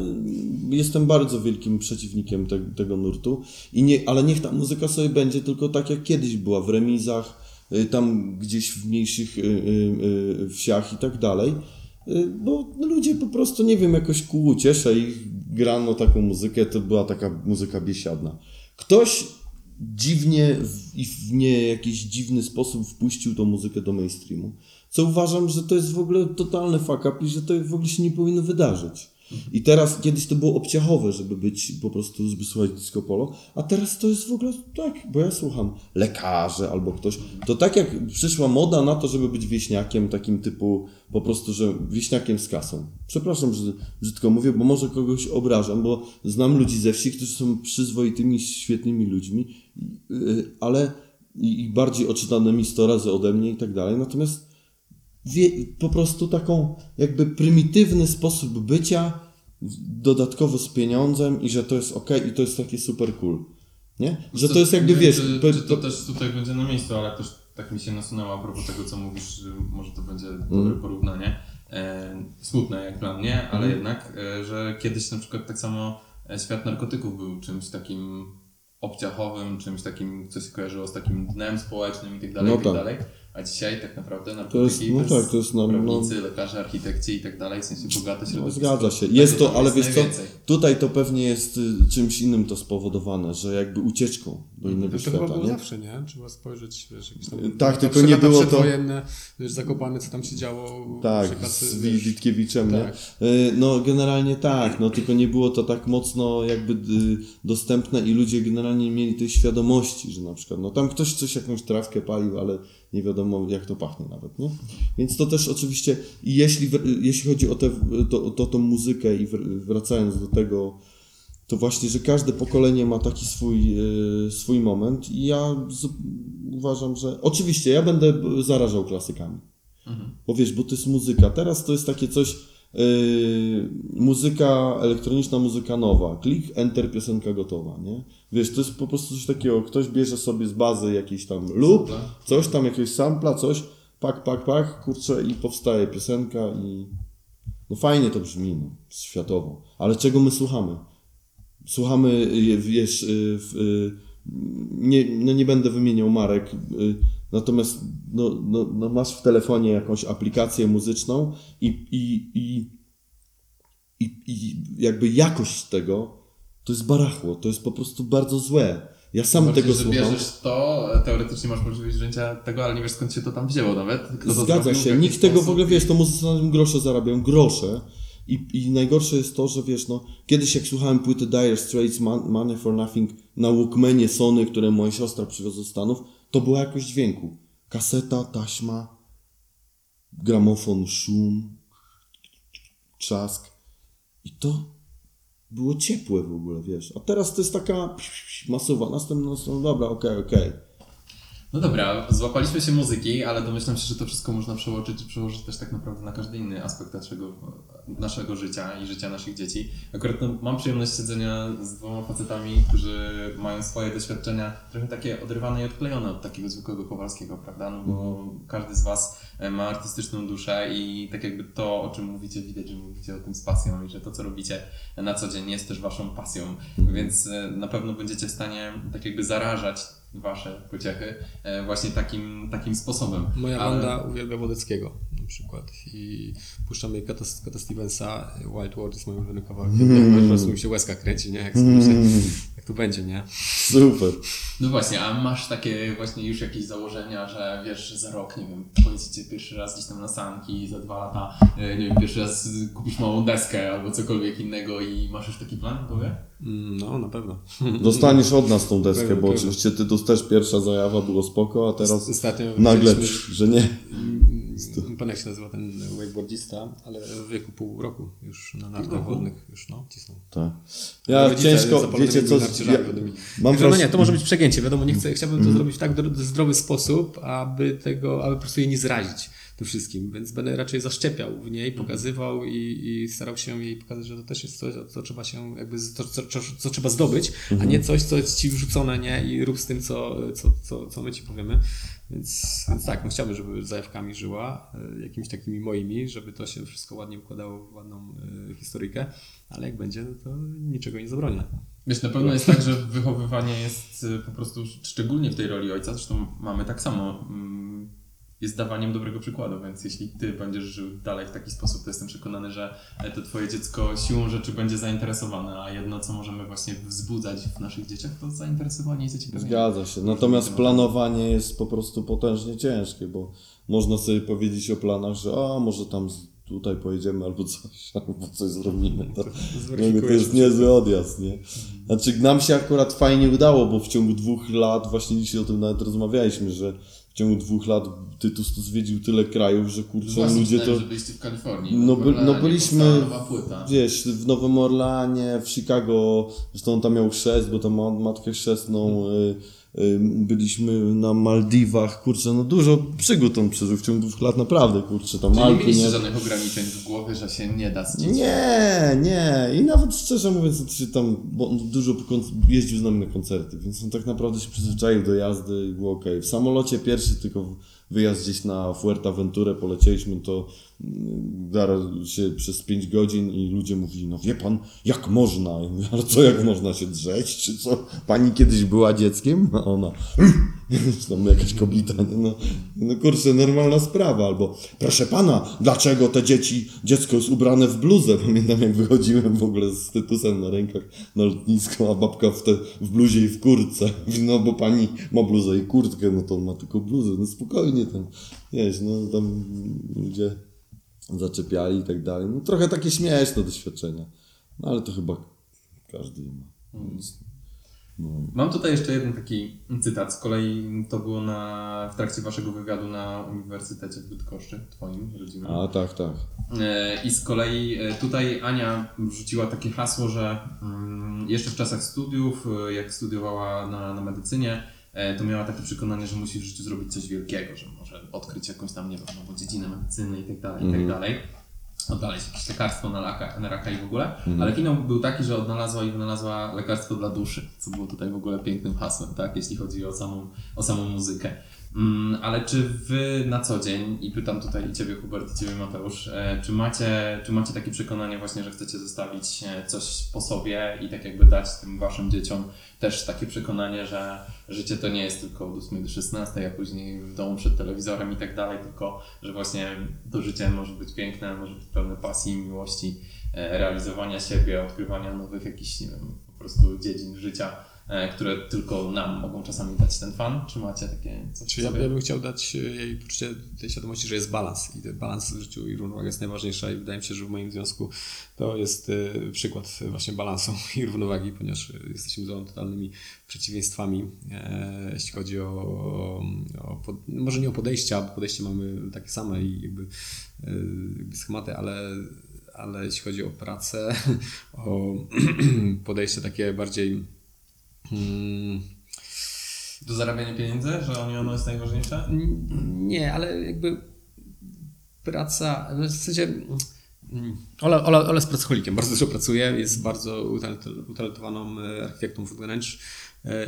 jestem bardzo wielkim przeciwnikiem te, tego nurtu, i nie, ale niech ta muzyka sobie będzie tylko tak jak kiedyś była, w remizach, tam gdzieś w mniejszych y, y, y, wsiach i tak dalej. Y, Bo ludzie po prostu, nie wiem, jakoś ku uciesze ich grano taką muzykę, to była taka muzyka biesiadna. Ktoś dziwnie i w nie jakiś dziwny sposób wpuścił tą muzykę do mainstreamu. Co uważam, że to jest w ogóle totalny fuck up i że to w ogóle się nie powinno wydarzyć. I teraz, kiedyś to było obciachowe, żeby być po prostu, żeby słuchać disco polo, a teraz to jest w ogóle tak, bo ja słucham lekarze albo ktoś. To tak jak przyszła moda na to, żeby być wieśniakiem, takim typu po prostu, że wieśniakiem z kasą. Przepraszam, że brzydko mówię, bo może kogoś obrażam, bo znam ludzi ze wsi, którzy są przyzwoitymi, świetnymi ludźmi, yy, ale i, bardziej oczytanymi 100 razy ode mnie i tak dalej. Natomiast po prostu taką jakby prymitywny sposób bycia, dodatkowo z pieniądzem i że to jest ok i to jest takie super cool. Nie? Że to jest jakby, wiesz, pe- czy, czy to też tutaj będzie na miejscu, ale też tak mi się nasunęło a propos tego, co mówisz, że może to będzie Mm. dobre porównanie. E, smutne jak dla mnie, ale Mm. jednak, e, że kiedyś na przykład tak samo e, świat narkotyków był czymś takim obciachowym, czymś takim, co się kojarzyło z takim dnem społecznym i tak dalej, No i tak tak. dalej. A dzisiaj tak naprawdę To narkotyki jest, no tak, to jest no, no, prawnicy, lekarze, architekci i tak dalej, w sensie bogate no, środowisko. zgadza się. Tego Jest to, ale jest wiesz co, tutaj to pewnie jest y, czymś innym to spowodowane, że jakby ucieczką do innego To świata, było nie? zawsze, nie? Trzeba spojrzeć, wiesz, jakieś tam... Tak, tylko nie było to- wiesz, zakopane, co tam się działo. Tak, z wiesz, Witkiewiczem, tak. nie? Y, No generalnie tak, no tylko nie było to tak mocno jakby y, dostępne i ludzie generalnie nie mieli tej świadomości, że na przykład, no tam ktoś coś, jakąś trawkę palił, ale nie wiadomo jak to pachnie nawet, nie? Więc to też oczywiście, i jeśli, jeśli chodzi o tę to, to, tą muzykę i wr- wracając do tego, to właśnie, że każde pokolenie ma taki swój, y, swój moment i ja z, uważam, że oczywiście ja będę b- zarażał klasykami. Bo wiesz, bo to jest muzyka. Teraz to jest takie coś, yy, muzyka elektroniczna, muzyka nowa. Klik, enter, piosenka gotowa, nie? Wiesz, to jest po prostu coś takiego, ktoś bierze sobie z bazy jakiś tam Sampla. coś tam, jakiegoś sampla, coś, pak, pak, pak, kurczę i powstaje piosenka i no fajnie to brzmi, no, światowo. Ale czego my słuchamy? Słuchamy, y, wiesz, y, w, y, nie, no nie będę wymieniał marek, natomiast no, no, no masz w telefonie jakąś aplikację muzyczną i, i, i, i, i jakby jakość tego to jest barachło, to jest po prostu bardzo złe. Ja sam Bardziej, tego że słucham. bierzesz to, teoretycznie masz możliwość wzięcia tego, ale nie wiesz skąd się to tam wzięło nawet. Kto to Zgadza się. Nikt tego w ogóle, wiesz, to muzycy na tym grosze zarabiają, grosze. I, I najgorsze jest to, że wiesz, no, kiedyś jak słuchałem płyty Dire Straits, Man, Money for Nothing na Walkmanie Sony, które moja siostra przywiozła z Stanów, to była jakość dźwięku. Kaseta, taśma, gramofon, szum, trzask. I to było ciepłe w ogóle, wiesz. A teraz to jest taka masowa, następna, następna, dobra, okej, okej. No dobra, złapaliśmy się muzyki, ale domyślam się, że to wszystko można przełożyć, przełożyć też tak naprawdę na każdy inny aspekt naszego, naszego życia i życia naszych dzieci. Akurat no, mam przyjemność siedzenia z dwoma facetami, którzy mają swoje doświadczenia trochę takie oderwane i odklejone od takiego zwykłego Kowalskiego, prawda? No bo każdy z Was e, ma artystyczną duszę i tak jakby to, o czym mówicie, widać, że mówicie o tym z pasją i że to, co robicie na co dzień jest też Waszą pasją, więc e, na pewno będziecie w stanie tak jakby zarażać Wasze pociechy e, właśnie takim, takim sposobem. Moja Ale- Wanda uwielbia Wodeckiego na przykład i puszczam jej Kata, Kata Stevensa, Wild World jest moim ulubionym kawałkiem. Po prostu mi się łezka kręci, nie? Jak, mm. jak to będzie, nie? Super. No właśnie, a masz takie właśnie już jakieś założenia, że wiesz, że za rok, nie wiem, pojedziecie pierwszy raz gdzieś tam na sanki, za dwa lata, e, nie wiem, pierwszy raz kupisz małą deskę albo cokolwiek innego i masz już taki plan w głowie? Mm, No, na pewno. Dostaniesz od nas tą deskę, bo pewnie. oczywiście ty tu też pierwsza zajawa było spoko, a teraz Ostatnio nagle, że nie. Mm, Pan jak się nazywa ten wakeboardzista, ale w wieku pół roku już na nartach wodnych już no, cisnął. Tak. Ja Rodzice ciężko, wiecie co, ja, mam no nie, to może być przegięcie, wiadomo, nie chcę, chciałbym to zrobić w tak dro- zdrowy sposób, aby tego, aby po prostu jej nie zrazić tym wszystkim, więc będę raczej zaszczepiał w niej, pokazywał i, i starał się jej pokazać, że to też jest coś, co trzeba się jakby, z- co, co, co, co trzeba zdobyć, a nie coś, co jest ci wrzucone, nie, i rób z tym, co, co, co, co my ci powiemy. Więc, więc tak, no chciałbym, żeby zajawkami żyła, e, jakimiś takimi moimi, żeby to się wszystko ładnie układało w ładną e, historyjkę, ale jak będzie, no to niczego nie zabronię. Wiesz, na pewno jest tak, że wychowywanie jest y, po prostu, szczególnie w tej roli ojca, zresztą mamy tak samo, mm, jest dawaniem dobrego przykładu, więc jeśli ty będziesz żył dalej w taki sposób, to jestem przekonany, że e, to twoje dziecko siłą rzeczy będzie zainteresowane, a jedno, co możemy właśnie wzbudzać w naszych dzieciach, to zainteresowanie i zaciekawienie. Zgadza się. Natomiast planowanie jest po prostu potężnie ciężkie, bo można sobie powiedzieć o planach, że a może tam tutaj pojedziemy albo coś, albo coś zrobimy. To, no, to jest niezły odjazd, nie? Znaczy nam się akurat fajnie udało, bo w ciągu dwóch lat, właśnie dzisiaj o tym nawet rozmawialiśmy, że w ciągu dwóch lat Tytus to zwiedził tyle krajów, że kurczę Właśnie ludzie to... że byliście w Kalifornii. No, w by, no Orlanie byliśmy, wiesz, w Nowym Orleanie, w Chicago, zresztą on tam miał chrzest, bo tam ma matkę chrzestną, y, byliśmy na Maldiwach, kurczę, no dużo przygód on przeżył w ciągu dwóch lat, naprawdę, kurczę, tam Czyli nie mieliście nie... żadnych ograniczeń w głowie, że się nie da. Nie, nie. I nawet szczerze mówiąc, to się tam, bo on dużo jeździł z nami na koncerty, więc on tak naprawdę się przyzwyczaił do jazdy i było ok. W samolocie pierwszy tylko wyjazd gdzieś na Fuerteventurę polecieliśmy, to mm, zaraz się przez 5 godzin i ludzie mówili, no wie pan, jak można? Ja mówię, ale co, jak można się drzeć? Czy co? Pani kiedyś była dzieckiem? A ona, czy tam jakaś kobieta, nie? no, no kurczę, normalna sprawa, albo proszę pana, dlaczego te dzieci, dziecko jest ubrane w bluzę? Pamiętam jak wychodziłem w ogóle z tytusem na rękach na lotnisko, a babka w, te, w bluzie i w kurtce. No bo pani ma bluzę i kurtkę, no to on ma tylko bluzę, no spokojnie tam, wiesz, no tam ludzie zaczepiali i tak dalej. No trochę takie śmieszne doświadczenia, no ale to chyba każdy ma. Więc, no. Mam tutaj jeszcze jeden taki cytat. Z kolei to było na, w trakcie waszego wywiadu na Uniwersytecie w Bydgoszczy, twoim rodzimym. A tak, tak. E, I z kolei e, tutaj Ania wrzuciła takie hasło, że mm, jeszcze w czasach studiów, e, jak studiowała na, na medycynie, to miała takie przekonanie, że musi w życiu zrobić coś wielkiego, że może odkryć jakąś tam, nie wiem, nową dziedzinę medycyny i tak dalej, i tak dalej. Odnaleźć jakieś lekarstwo na raka, na raka i w ogóle. Ale finał był taki, że odnalazła i wynalazła lekarstwo dla duszy, co było tutaj w ogóle pięknym hasłem, tak, jeśli chodzi o samą, o samą muzykę. Mm, ale czy wy na co dzień, i pytam tutaj i Ciebie Hubert, i Ciebie Mateusz, e, czy macie, czy macie takie przekonanie właśnie, że chcecie zostawić e, coś po sobie i tak jakby dać tym Waszym dzieciom też takie przekonanie, że życie to nie jest tylko od 8 do 16, a później w domu przed telewizorem i tak dalej, tylko że właśnie to życie może być piękne, może być pełne pasji, miłości, e, realizowania siebie, odkrywania nowych jakichś, nie wiem, po prostu dziedzin życia które tylko nam mogą czasami dać ten fan? Czy macie takie coś ja, ja bym chciał dać e, jej poczucie tej świadomości, że jest balans i ten balans w życiu i równowaga jest najważniejsza i wydaje mi się, że w moim związku to jest e, przykład właśnie balansu i równowagi, ponieważ e, jesteśmy dwoma totalnymi przeciwieństwami, e, jeśli chodzi o, o pod, może nie o podejścia, bo podejście mamy takie same i jakby, e, jakby schematy, ale ale jeśli chodzi o pracę, o podejście takie bardziej mm, Do zarabiania pieniędzy, że oni ono jest najważniejsze? nie, ale jakby praca, no w sensie mm, Ola, Ola, Ola jest pracocholikiem, bardzo dużo pracuje, jest bardzo utalent- utalentowaną e, architektą e,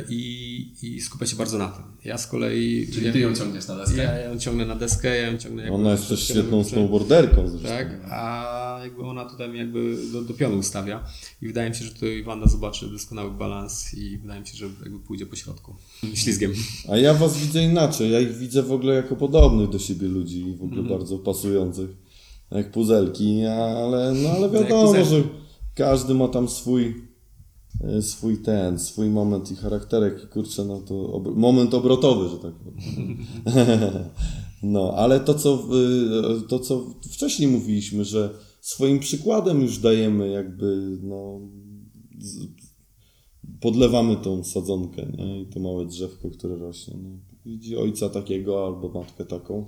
i, i skupia się bardzo na tym. Ja z kolei... Czyli ja, ty ją ciągniesz na deskę? Ja, ja ją ciągnę na deskę, ja ją ciągnę... jakby Ona jest też świetną snowboarderką zresztą. Tak, a jakby ona tutaj jakby do, do pionu ustawia i wydaje mi się, że tutaj Wanda zobaczy doskonały balans i wydaje mi się, że jakby pójdzie po środku, ślizgiem. A ja was widzę inaczej. Ja ich widzę w ogóle jako podobnych do siebie ludzi w ogóle Mhm. bardzo pasujących. Jak puzelki, ale, no ale wiadomo, puzelki. że każdy ma tam swój e, swój ten, swój moment i charakterek i kurczę, no to moment obrotowy, że tak powiem. No, ale to co, y, to co wcześniej mówiliśmy, że swoim przykładem już dajemy jakby, no, podlewamy tą sadzonkę, nie? I to małe drzewko, które rośnie. No. Widzi ojca takiego albo matkę taką,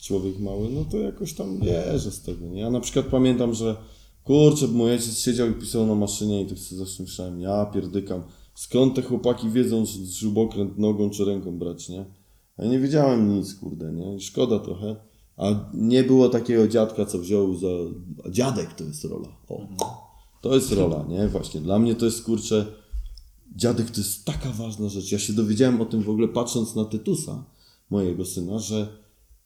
człowiek mały, no to jakoś tam bierze z tego, nie? Ja na przykład pamiętam, że kurczę, mój ojciec siedział i pisał na maszynie i tak sobie zawsze ja pierdykam, skąd te chłopaki wiedzą, czy śrubokręt nogą czy ręką brać, nie? Ja nie wiedziałem nic, kurde, nie? Szkoda trochę. A nie było takiego dziadka, co wziął za... A dziadek to jest rola. O, to jest rola, nie? Właśnie. Dla mnie to jest, kurczę, dziadek to jest taka ważna rzecz. Ja się dowiedziałem o tym w ogóle patrząc na Tytusa, mojego syna, że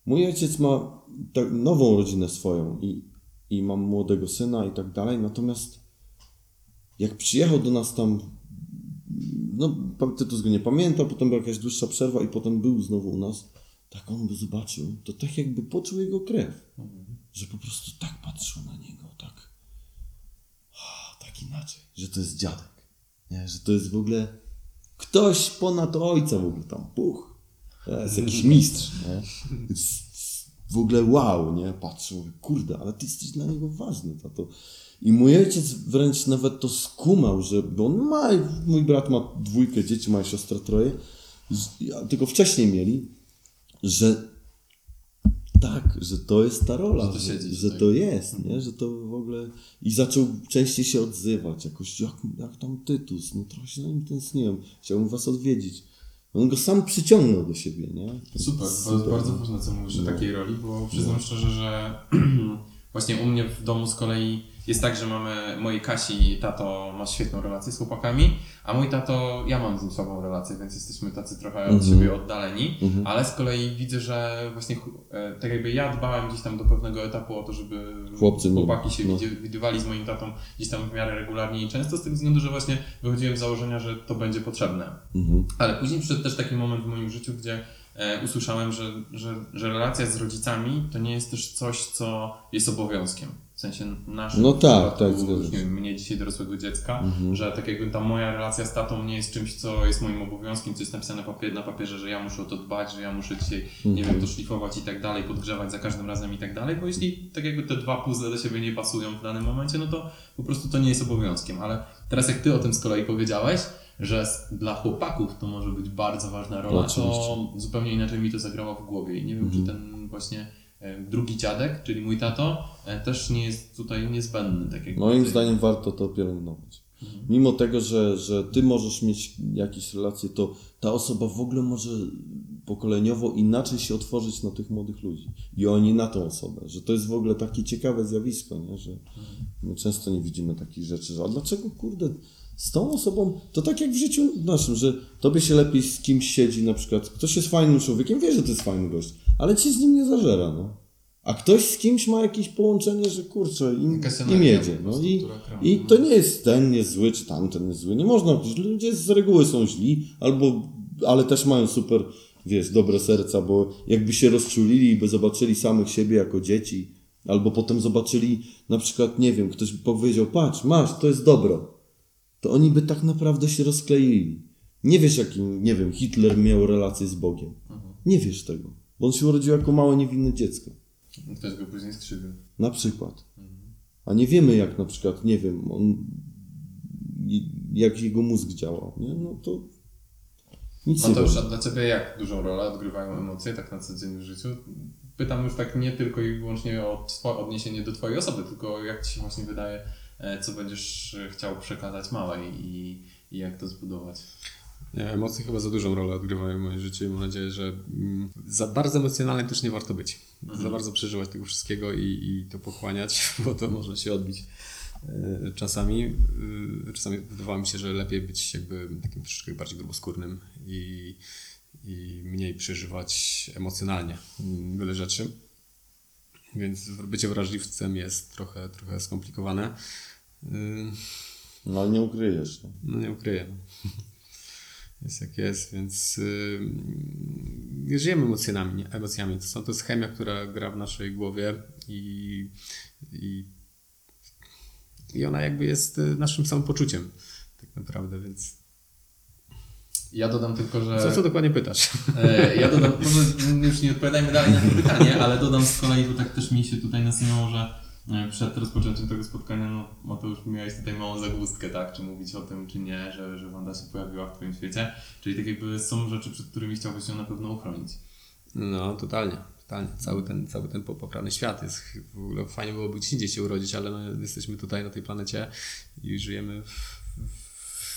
mój ojciec ma tak, nową rodzinę swoją i, i mam młodego syna i tak dalej, natomiast jak przyjechał do nas tam, no Tytus go nie pamięta, potem była jakaś dłuższa przerwa i potem był znowu u nas, tak on go zobaczył, to tak jakby poczuł jego krew, że po prostu tak patrzył na niego, tak, tak inaczej, że to jest dziadek, nie? że to jest w ogóle ktoś ponad ojca w ogóle tam, puch, to jest jakiś mistrz, nie? W ogóle wow, nie? Patrzę, kurde, ale ty jesteś dla niego ważny, tato. I mój ojciec wręcz nawet to skumał, że, bo on ma, mój brat ma dwójkę dzieci, ma siostra troje, tylko wcześniej mieli, że tak, że to jest ta rola, Że to że, że tutaj. to jest, nie? że to w ogóle... I zaczął częściej się odzywać, jakoś, jak, jak tam Tytus, no trochę się na nim tęskniłem, chciałbym was odwiedzić. On go sam przyciągnął do siebie, nie? Super, jest bardzo ważne, co mówisz o takiej roli, bo przyznam szczerze, że właśnie u mnie w domu z kolei jest tak, że mamy mojej Kasi, tato ma świetną relację z chłopakami, a mój tato, ja mam z nim słabą relację, więc jesteśmy tacy trochę od siebie oddaleni, ale z kolei widzę, że właśnie e, tak jakby ja dbałem gdzieś tam do pewnego etapu o to, żeby Chłopcy chłopaki się no. widywali z moim tatą gdzieś tam w miarę regularnie i często z tego względu, że właśnie wychodziłem z założenia, że to będzie potrzebne. Mhm. Ale później przyszedł też taki moment w moim życiu, gdzie e, usłyszałem, że, że, że relacja z rodzicami to nie jest też coś, co jest obowiązkiem. W sensie naszym No tak, tak, nie wiem, mnie dzisiaj dorosłego dziecka, Mhm. że tak jakby ta moja relacja z tatą nie jest czymś, co jest moim obowiązkiem, co jest napisane papier, na papierze, że ja muszę o to dbać, że ja muszę dzisiaj, nie Mhm. wiem, to szlifować i tak dalej, podgrzewać za każdym razem i tak dalej, bo jeśli tak jakby te dwa puzzle do siebie nie pasują w danym momencie, no to po prostu to nie jest obowiązkiem. Ale teraz jak ty o tym z kolei powiedziałeś, że dla chłopaków to może być bardzo ważna rola, to zupełnie inaczej mi to zagrało w głowie i nie wiem, Mhm. czy ten właśnie drugi dziadek, czyli mój tato, e, też nie jest tutaj niezbędny. Tak jak Moim ty. zdaniem warto to pielęgnować. Mimo tego, że, że ty możesz mieć jakieś relacje, to ta osoba w ogóle może pokoleniowo inaczej się otworzyć na tych młodych ludzi. I oni na tą osobę. Że to jest w ogóle takie ciekawe zjawisko, nie? że my często nie widzimy takich rzeczy. Że, a dlaczego, kurde, z tą osobą, to tak jak w życiu naszym, że tobie się lepiej z kimś siedzi, na przykład ktoś jest fajnym człowiekiem, wie, że to jest fajny gość, ale ci z nim nie zażera, no. A ktoś z kimś ma jakieś połączenie, że kurczę, im, im jedzie. No i. I to nie jest ten jest zły, czy tamten jest zły. Nie można, ludzie z reguły są źli, albo, ale też mają super, wiesz, dobre serca, bo jakby się rozczulili i by zobaczyli samych siebie jako dzieci, albo potem zobaczyli, na przykład, nie wiem, ktoś by powiedział, patrz, masz, to jest dobro, to oni by tak naprawdę się rozkleili. Nie wiesz, jakim, nie wiem, Hitler miał relację z Bogiem. Nie wiesz tego. Bo on się urodził jako małe, niewinne dziecko. Ktoś go później skrzywił. Na przykład. A nie wiemy, jak na przykład, nie wiem, on, jak jego mózg działał, nie? No to nic nie Mateusz, wiem. a dla Ciebie jak dużą rolę odgrywają emocje tak na co dzień w życiu? Pytam już tak nie tylko i wyłącznie o odniesienie do Twojej osoby, tylko jak Ci się właśnie wydaje, e, co będziesz e, chciał przekazać małej i, i jak to zbudować. Nie, emocje chyba za dużą rolę odgrywają w moim życiu i mam nadzieję, że mm, za bardzo emocjonalnym też nie warto być. Za bardzo przeżywać tego wszystkiego i, i to pochłaniać, bo to może się odbić e, czasami. e, Czasami wydawało mi się, że lepiej być jakby takim troszeczkę bardziej gruboskórnym i, i mniej przeżywać emocjonalnie mm, wiele rzeczy. Więc bycie wrażliwcem jest trochę, trochę skomplikowane. E, No ale nie ukryjesz. Nie? no nie ukryję. Jest jak jest, więc yy, żyjemy emocjami, emocjami. To, są, to jest chemia, która gra w naszej głowie i, i, i ona jakby jest y, naszym samopoczuciem tak naprawdę, więc Ja dodam tylko, że... co, co dokładnie pytasz? E, Ja dodam, może już nie odpowiadajmy dalej na to pytanie, ale dodam z kolei, bo tak też mi się tutaj nasunęło, że przed rozpoczęciem tego spotkania, no Mateusz, miałeś tutaj małą zagłózkę, tak? Czy mówić o tym, czy nie, że, że Wanda się pojawiła w Twoim świecie. Czyli tak jakby są rzeczy, przed którymi chciałbyś się na pewno uchronić. No, totalnie, totalnie. Cały ten, cały ten poprawny świat jest w ogóle fajnie byłoby gdzieś indziej się urodzić, ale no, jesteśmy tutaj na tej planecie i żyjemy w,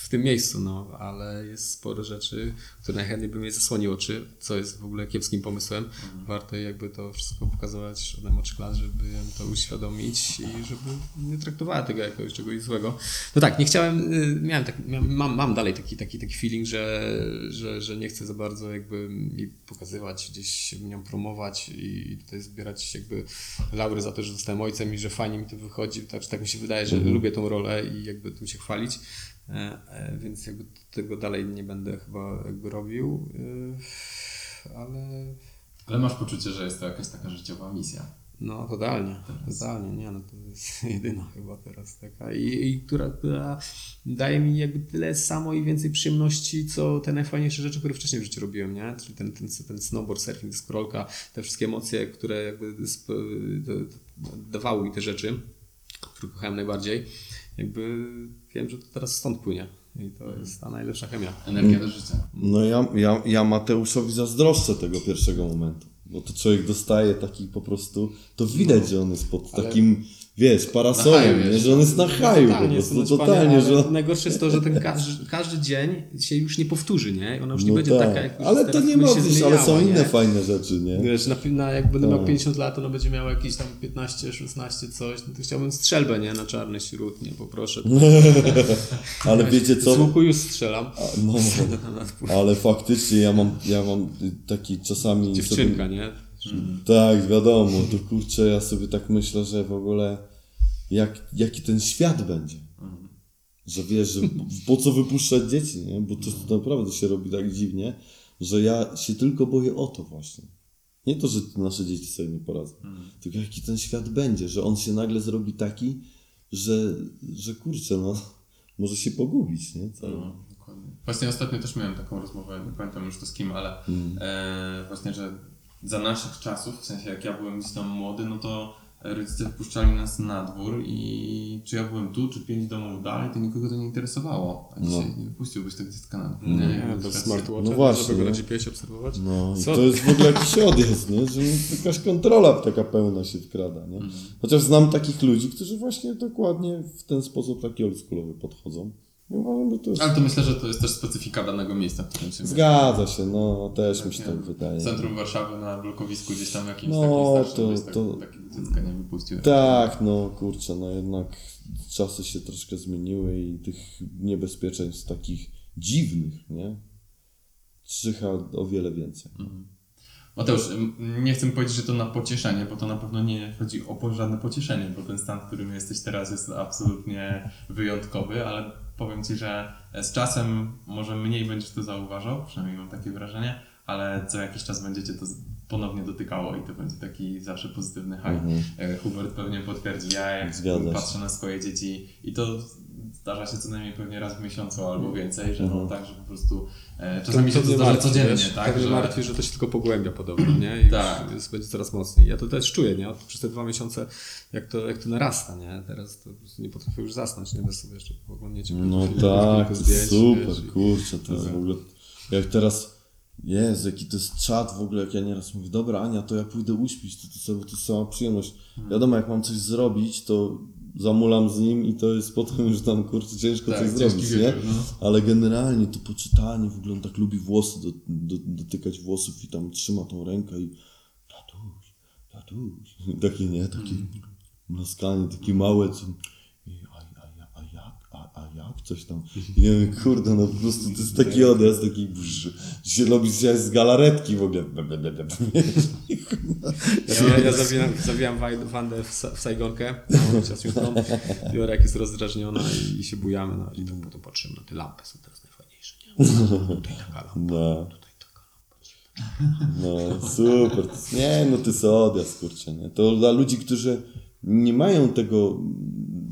w tym miejscu, no, ale jest sporo rzeczy, które najchętniej bym je zasłonił oczy, co jest w ogóle kiepskim pomysłem. Warto jakby to wszystko pokazywać od najmłodszych lat, żeby to uświadomić i żeby nie traktowała tego jako czegoś złego. No tak, nie chciałem, y, miałem tak, miałem, mam, mam dalej taki, taki, taki feeling, że, że, że nie chcę za bardzo jakby jej pokazywać, gdzieś nią promować i tutaj zbierać jakby laury za to, że zostałem ojcem i że fajnie mi to wychodzi. Tak, tak mi się wydaje, że lubię tą rolę i jakby tym się chwalić. E, e, Więc jakby tego dalej nie będę chyba jakby robił, y, ale Ale masz poczucie, że jest to jakaś taka życiowa misja. no totalnie, totalnie, nie no to jest jedyna chyba teraz taka i, i która, która daje mi jakby tyle samo i więcej przyjemności, co te najfajniejsze rzeczy, które wcześniej w życiu robiłem, nie? Czyli ten, ten, ten snowboard, surfing, deskorolka, te wszystkie emocje, które jakby dawały mi te rzeczy, które kochałem najbardziej, jakby wiem, że to teraz stąd płynie i to jest ta najlepsza chemia. Energia do życia. No ja, ja, ja Mateuszowi zazdroszczę tego pierwszego momentu. Bo to człowiek dostaje taki po prostu, to widać, że on jest pod Ale- takim, wiesz, parasolem, haju jest. że on jest na haju po Totalnie, prostu, jestem totalnie, że Najgorsze jest to, że ten każdy, każdy dzień się już nie powtórzy, nie? Ona już nie no będzie tak. taka, jak już Ale to nie się martwisz, ale są inne nie? fajne rzeczy, nie? Wiesz, na, na, jak będę miał Tak. 50 lat, ona będzie miała jakieś tam 15, 16, coś, no to chciałbym strzelbę, nie? Na czarny śród, nie? Poproszę. Ale wiecie Z co? łuku już strzelam. No, ale faktycznie ja mam, ja mam taki czasami... Dziewczynka, sobie, nie? Tak, wiadomo, to kurczę, ja sobie tak myślę, że w ogóle jak, jaki ten świat będzie. Że wiesz, że po co wypuszczać dzieci, nie? Bo to naprawdę się robi tak dziwnie, że ja się tylko boję o to właśnie. Nie to, że nasze dzieci sobie nie poradzą, tylko jaki ten świat będzie, że on się nagle zrobi taki, że, że kurczę, no, może się pogubić, nie? Cały. No, dokładnie. Właśnie ostatnio też miałem taką rozmowę, nie pamiętam już to z kim, ale e, właśnie, że za naszych czasów, w sensie jak ja byłem gdzieś tam młody, no to rodzice wpuszczali nas na dwór i czy ja byłem tu, czy pięć domów dalej, to nikogo to nie interesowało. A dzisiaj nie wypuściłbyś tego dziecka na dwór. Nie, Nie, bez smartwatcha, No właśnie, żeby go na? GPS obserwować. No Co? to jest w ogóle jakiś odjazd, nie? że jakaś kontrola taka pełna się wkrada. Nie? Chociaż znam takich ludzi, którzy właśnie dokładnie w ten sposób taki oldschoolowy podchodzą. I uważam, że to jest... Ale to myślę, że to jest też specyfika danego miejsca, w którym się mieszka. Zgadza się, no też mi się Nie, tak wydaje. W centrum Warszawy na blokowisku gdzieś tam jakimś No, takim to- byś tak, to- takiego dziecka nie wypuścił. Tak, no kurczę, no jednak czasy się troszkę zmieniły i tych niebezpieczeństw takich dziwnych, nie? Czyha o wiele więcej. Mateusz, m, nie chcę powiedzieć, że to na pocieszenie, bo to na pewno nie chodzi o żadne pocieszenie, bo ten stan, w którym jesteś teraz jest absolutnie wyjątkowy, ale powiem Ci, że z czasem może mniej będziesz to zauważał, przynajmniej mam takie wrażenie, ale co jakiś czas będziecie to ponownie dotykało i to będzie taki zawsze pozytywny high. E, Hubert pewnie potwierdzi, ja jak Zgadza się. patrzę na swoje dzieci i to zdarza się co najmniej pewnie raz w miesiącu albo więcej, że Mhm. no tak, że po prostu e, czasami się to mnie zdarza martwi, codziennie, wiesz, tak? że... martwi, że to się tylko pogłębia podobno, nie? I Tak. tak. jest, będzie coraz mocniej. Ja to też czuję, nie? Przez te dwa miesiące, jak to, jak to narasta, nie? Teraz to po prostu nie potrafię już zasnąć, nie? Bez sobie jeszcze oglądnięcie. No tak, to zdjęć, super, wiesz, kurczę, to jest w ogóle... Jak teraz... Jezu, jaki to jest czat w ogóle, jak ja nieraz mówię, dobra Ania, to ja pójdę uśpić, to, to, sobie, to jest sama przyjemność. Wiadomo, jak mam coś zrobić, to zamulam z nim i to jest potem już tam, kurczę, ciężko Tak, coś zrobić, wieczór, nie? no. Ale generalnie to poczytanie, w ogóle on tak lubi włosy, do, do, dotykać włosów i tam trzyma tą rękę i tatuś, tatuś. Takie, nie, takie mlaskanie, takie małe, co... Jak, coś tam. I ja mówię, kurde, no po prostu to jest taki odjazd, taki brz, się robi się z galaretki w ogóle. Ja, ja, ja zawijam, zawijam Wandę w, w no, jutro. Biorę jak jest rozdrażniona i, i się bujamy, no i to potem patrzymy na te lampy, są teraz najfajniejsze, nie? Tutaj taka lampa, No, tutaj taka lampa. no, super. Nie, no to jest odjazd, kurczę, nie. To dla ludzi, którzy nie mają tego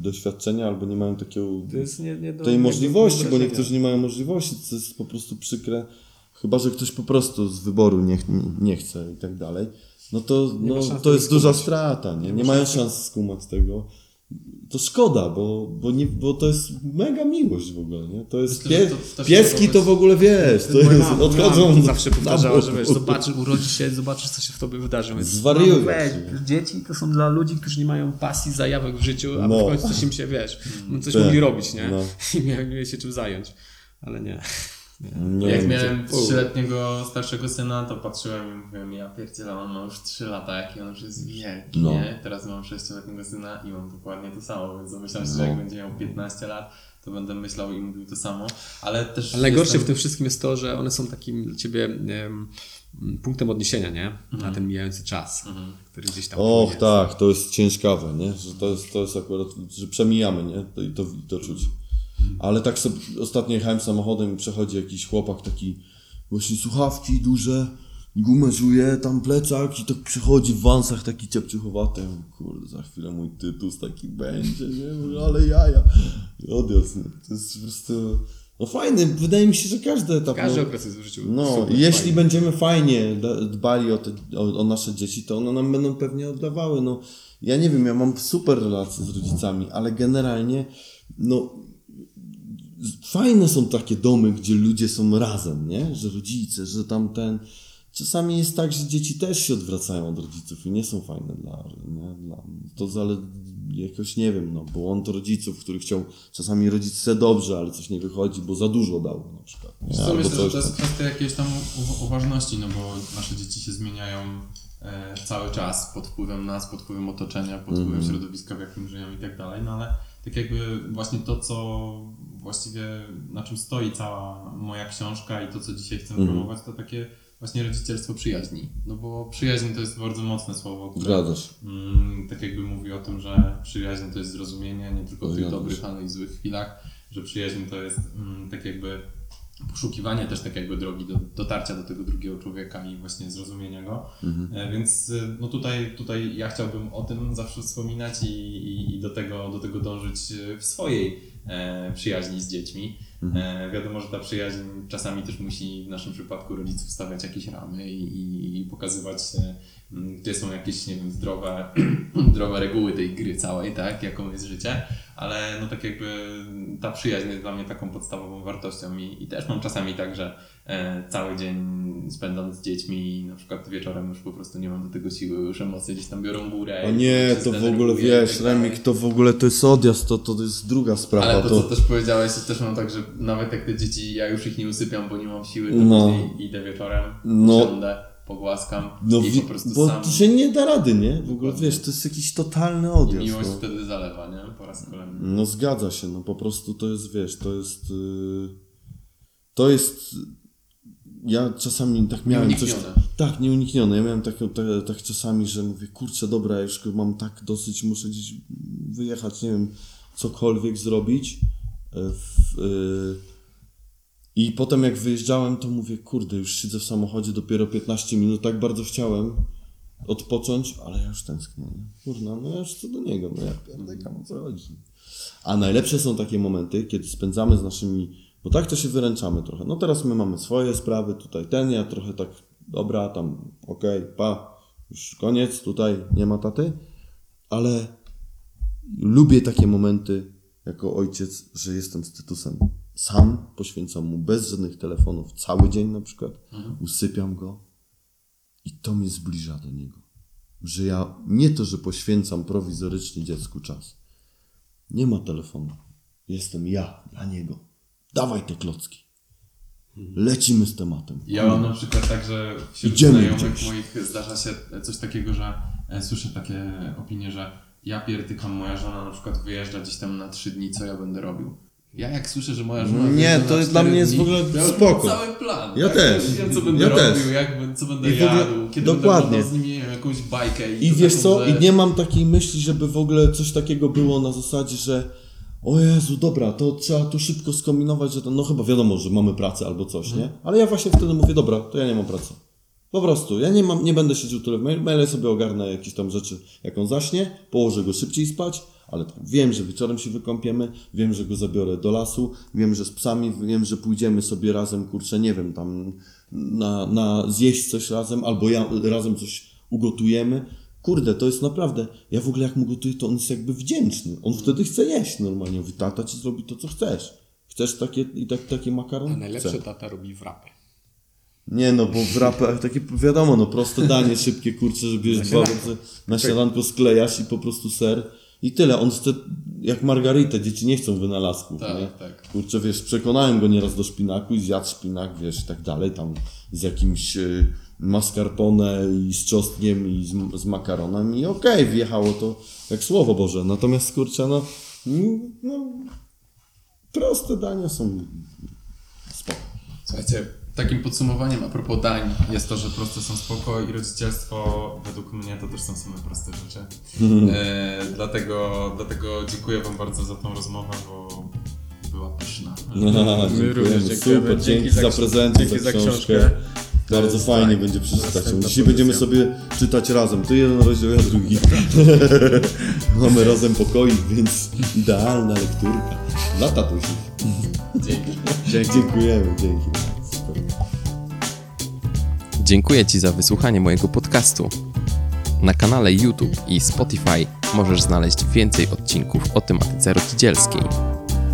doświadczenia albo nie mają takiego nie, nie do, tej nie- możliwości, bo niektórzy nie mają możliwości, to jest po prostu przykre. Chyba, że ktoś po prostu z wyboru nie, nie chce i tak dalej. No to, no, to jest duża strata, nie? Nie Nie ma mają szans skumać tego. To szkoda, bo, bo, nie, bo to jest mega miłość w ogóle, nie? To jest pie, to pieski to w ogóle wiesz, to jest, mama- odchodzą mama zawsze powtarzała, że wiesz, zobaczysz, urodzisz się, zobaczysz, co się w tobie wydarzy. Zwariujesz, weź? Dzieci to są dla ludzi, którzy nie mają pasji, zajawek w życiu, a No. w końcu coś im się, wiesz, coś Tak. mogli robić, nie? No. I mieli się czym zająć. Ale nie. Nie, Jak nie, miałem trzyletniego starszego syna, to patrzyłem i mówiłem, ja pierdzielę, on ma już 3 lata, jaki on już jest wielki, No. nie? Teraz mam sześcioletniego syna i mam dokładnie to samo, więc domyślam się, że jak No. będzie miał 15 lat, to będę myślał i mówił to samo, ale też Ale najgorsze jestem... w tym wszystkim jest to, że one są takim dla ciebie em, punktem odniesienia, nie? Na ten mijający czas, który gdzieś tam Och, tak, to jest ciężkawe, nie? Że to jest, to jest akurat, że przemijamy, nie? To, i to, i to czuć. Ale tak sobie ostatnio jechałem samochodem i przechodzi jakiś chłopak taki, właśnie słuchawki duże, gumę żuje, tam plecak i tak przychodzi w wansach taki ciepciuchowaty. Ja mówię, Kurde, za chwilę mój tytus taki będzie, nie? Ale jaja. I Odjazd, nie? To jest po prostu, no fajny, wydaje mi się, że każdy etap... Każdy no, okres jest w życiu no, super jeśli fajny. będziemy fajnie dbali o, te, o, o nasze dzieci, to one nam będą pewnie oddawały. No, ja nie wiem, ja mam super relacje z rodzicami, ale generalnie, no, fajne są takie domy, gdzie ludzie są razem, nie? Że rodzice, że tamten. Czasami jest tak, że dzieci też się odwracają od rodziców i nie są fajne dla, nie? dla to ale jakoś nie wiem, no, błąd rodziców, który chciał, czasami rodzic chce dobrze, ale coś nie wychodzi, bo za dużo dał na przykład. nie? Albo myślę, że to jest kwestia jakiejś tam uważności, no bo nasze dzieci się zmieniają e, cały czas pod wpływem nas, pod wpływem otoczenia, pod wpływem Mhm. środowiska, w jakim żyją i tak dalej, no ale tak jakby właśnie to, co właściwie na czym stoi cała moja książka i to, co dzisiaj chcę Mhm. promować, to takie właśnie rodzicielstwo przyjaźni. No bo przyjaźń to jest bardzo mocne słowo, które. Mm, tak jakby mówi o tym, że przyjaźń to jest zrozumienie nie tylko w tych dobrych, ale i złych chwilach, że przyjaźń to jest mm, tak jakby poszukiwanie też tak jakby drogi do dotarcia do tego drugiego człowieka i właśnie zrozumienia go. E, Więc e, no tutaj, tutaj ja chciałbym o tym zawsze wspominać i, i, i do, tego, do tego dążyć e, w swojej przyjaźni z dziećmi. E, wiadomo, że ta przyjaźń czasami też musi w naszym przypadku rodziców stawiać jakieś ramy i, i, i pokazywać, e, gdzie są jakieś, nie wiem, zdrowe, zdrowe reguły tej gry całej, tak, jaką jest życie, ale no tak jakby ta przyjaźń jest dla mnie taką podstawową wartością i, i też mam czasami tak, że e, cały dzień spędzam z dziećmi i na przykład wieczorem już po prostu nie mam do tego siły, już emocje gdzieś tam biorą górę. O i nie, to w ogóle i wiesz, tak dalej. Remik, to w ogóle to jest odjazd, to, to jest druga sprawa. Ale to, to, co też powiedziałeś, to też mam tak, że nawet jak te dzieci, ja już ich nie usypiam, bo nie mam siły, to No. idę wieczorem, No. pogłaskam no, i po prostu bo sam... to się nie da rady, nie? W ogóle wiesz, to jest jakiś totalny I odjazd. miłość No. wtedy zalewa, nie? Po raz kolejny. no zgadza się, no po prostu to jest, wiesz, to jest... Yy, to jest... Ja czasami tak miałem coś... Tak, nieuniknione. Ja miałem tak, tak, tak czasami, że mówię, kurczę, dobra, już mam tak dosyć, muszę gdzieś wyjechać, nie wiem, cokolwiek zrobić. E, W, y, I potem jak wyjeżdżałem, to mówię, kurde, już siedzę w samochodzie dopiero 15 minut, tak bardzo chciałem odpocząć, ale ja już tęsknię. Nie? Kurna, no ja już co do niego, no ja pierdekam, o co chodzi. A najlepsze są takie momenty, kiedy spędzamy z naszymi, bo tak to się wyręczamy trochę. No teraz my mamy swoje sprawy, tutaj ten, ja trochę tak, dobra, tam, okej, pa, już koniec, tutaj nie ma taty, ale lubię takie momenty jako ojciec, że jestem z Tytusem sam, poświęcam mu bez żadnych telefonów cały dzień na przykład, usypiam go i to mnie zbliża do niego. Że ja nie to, że poświęcam prowizorycznie dziecku czas. Nie ma telefonu. Jestem ja dla niego. Dawaj te klocki. Lecimy z tematem. Ja mam na przykład tak, że wśród Idziemy znajomych gdzieś. moich zdarza się coś takiego, że e, słyszę takie opinie, że ja pierdykam, moja żona na przykład wyjeżdża gdzieś tam na trzy dni, co ja będę robił. Ja jak słyszę, że moja żona Nie, to jest dla mnie jest w ogóle ja spoko. cały plan. Ja tak? też. już Wiem, co będę Ja robił, też. jak, co będę I ogóle- jadł, kiedy dokładnie. będę z nimi nie wiem, jakąś bajkę. I, I wiesz taką, co? że- I nie mam takiej myśli, żeby w ogóle coś takiego było na zasadzie, że o Jezu, dobra, to trzeba tu szybko skombinować, że to, no chyba wiadomo, że mamy pracę albo coś, nie? Ale ja właśnie wtedy mówię, dobra, to ja nie mam pracy. Po prostu, ja nie mam, nie będę siedział tyle w mail, maile sobie ogarnę jakieś tam rzeczy, jak on zaśnie, położę go szybciej spać, ale tak, wiem, że wieczorem się wykąpiemy, wiem, że go zabiorę do lasu, wiem, że z psami, wiem, że pójdziemy sobie razem, kurczę, nie wiem, tam na, na zjeść coś razem, albo ja razem coś ugotujemy. Kurde, to jest naprawdę, ja w ogóle jak mu gotuję, to on jest jakby wdzięczny. On wtedy chce jeść normalnie. Mówi, tata ci zrobi to, co chcesz. Chcesz takie, i tak, takie makaron? A najlepsze Chcę. tata robi wrapy. Nie no, bo w rapach takie wiadomo, no proste danie, szybkie kurcze, że bierzesz dwa śniadanko. razy na śniadanko sklejasz i po prostu ser i tyle. On chce, jak margaritę, dzieci nie chcą wynalazków, Tak, nie? tak. Kurczę, wiesz, przekonałem go nieraz do szpinaku i zjadł szpinak, wiesz, i tak dalej, tam z jakimś y, mascarpone i z czosnkiem i z, z makaronem i okej, wjechało to jak słowo Boże. Natomiast, kurczę, no, no proste dania są spoko. Słuchajcie, takim podsumowaniem a propos dań jest to, że proste są spoko i rodzicielstwo według mnie to też są same proste rzeczy. E, dlatego, dlatego dziękuję Wam bardzo za tą rozmowę, bo była pyszna. No, dziękujemy. Super, Dzięki dzięki za za prezenty, dzięki za za książkę. Bardzo jest fajnie tak, będzie przeczytać. następna Dzisiaj będziemy pozycja. sobie czytać razem. Ty jeden rozdział, ja drugi. Mamy razem pokoik, więc idealna lekturka. Dla tatusi. Dzięki. Dziękujemy, dzięki. Super. Dziękuję Ci za wysłuchanie mojego podcastu. Na kanale YouTube i Spotify możesz znaleźć więcej odcinków o tematyce rodzicielskiej.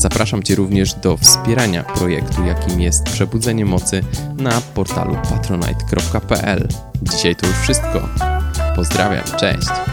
Zapraszam Cię również do wspierania projektu, jakim jest Przebudzenie Mocy na portalu patronite.pl. Dzisiaj to już wszystko. Pozdrawiam, cześć!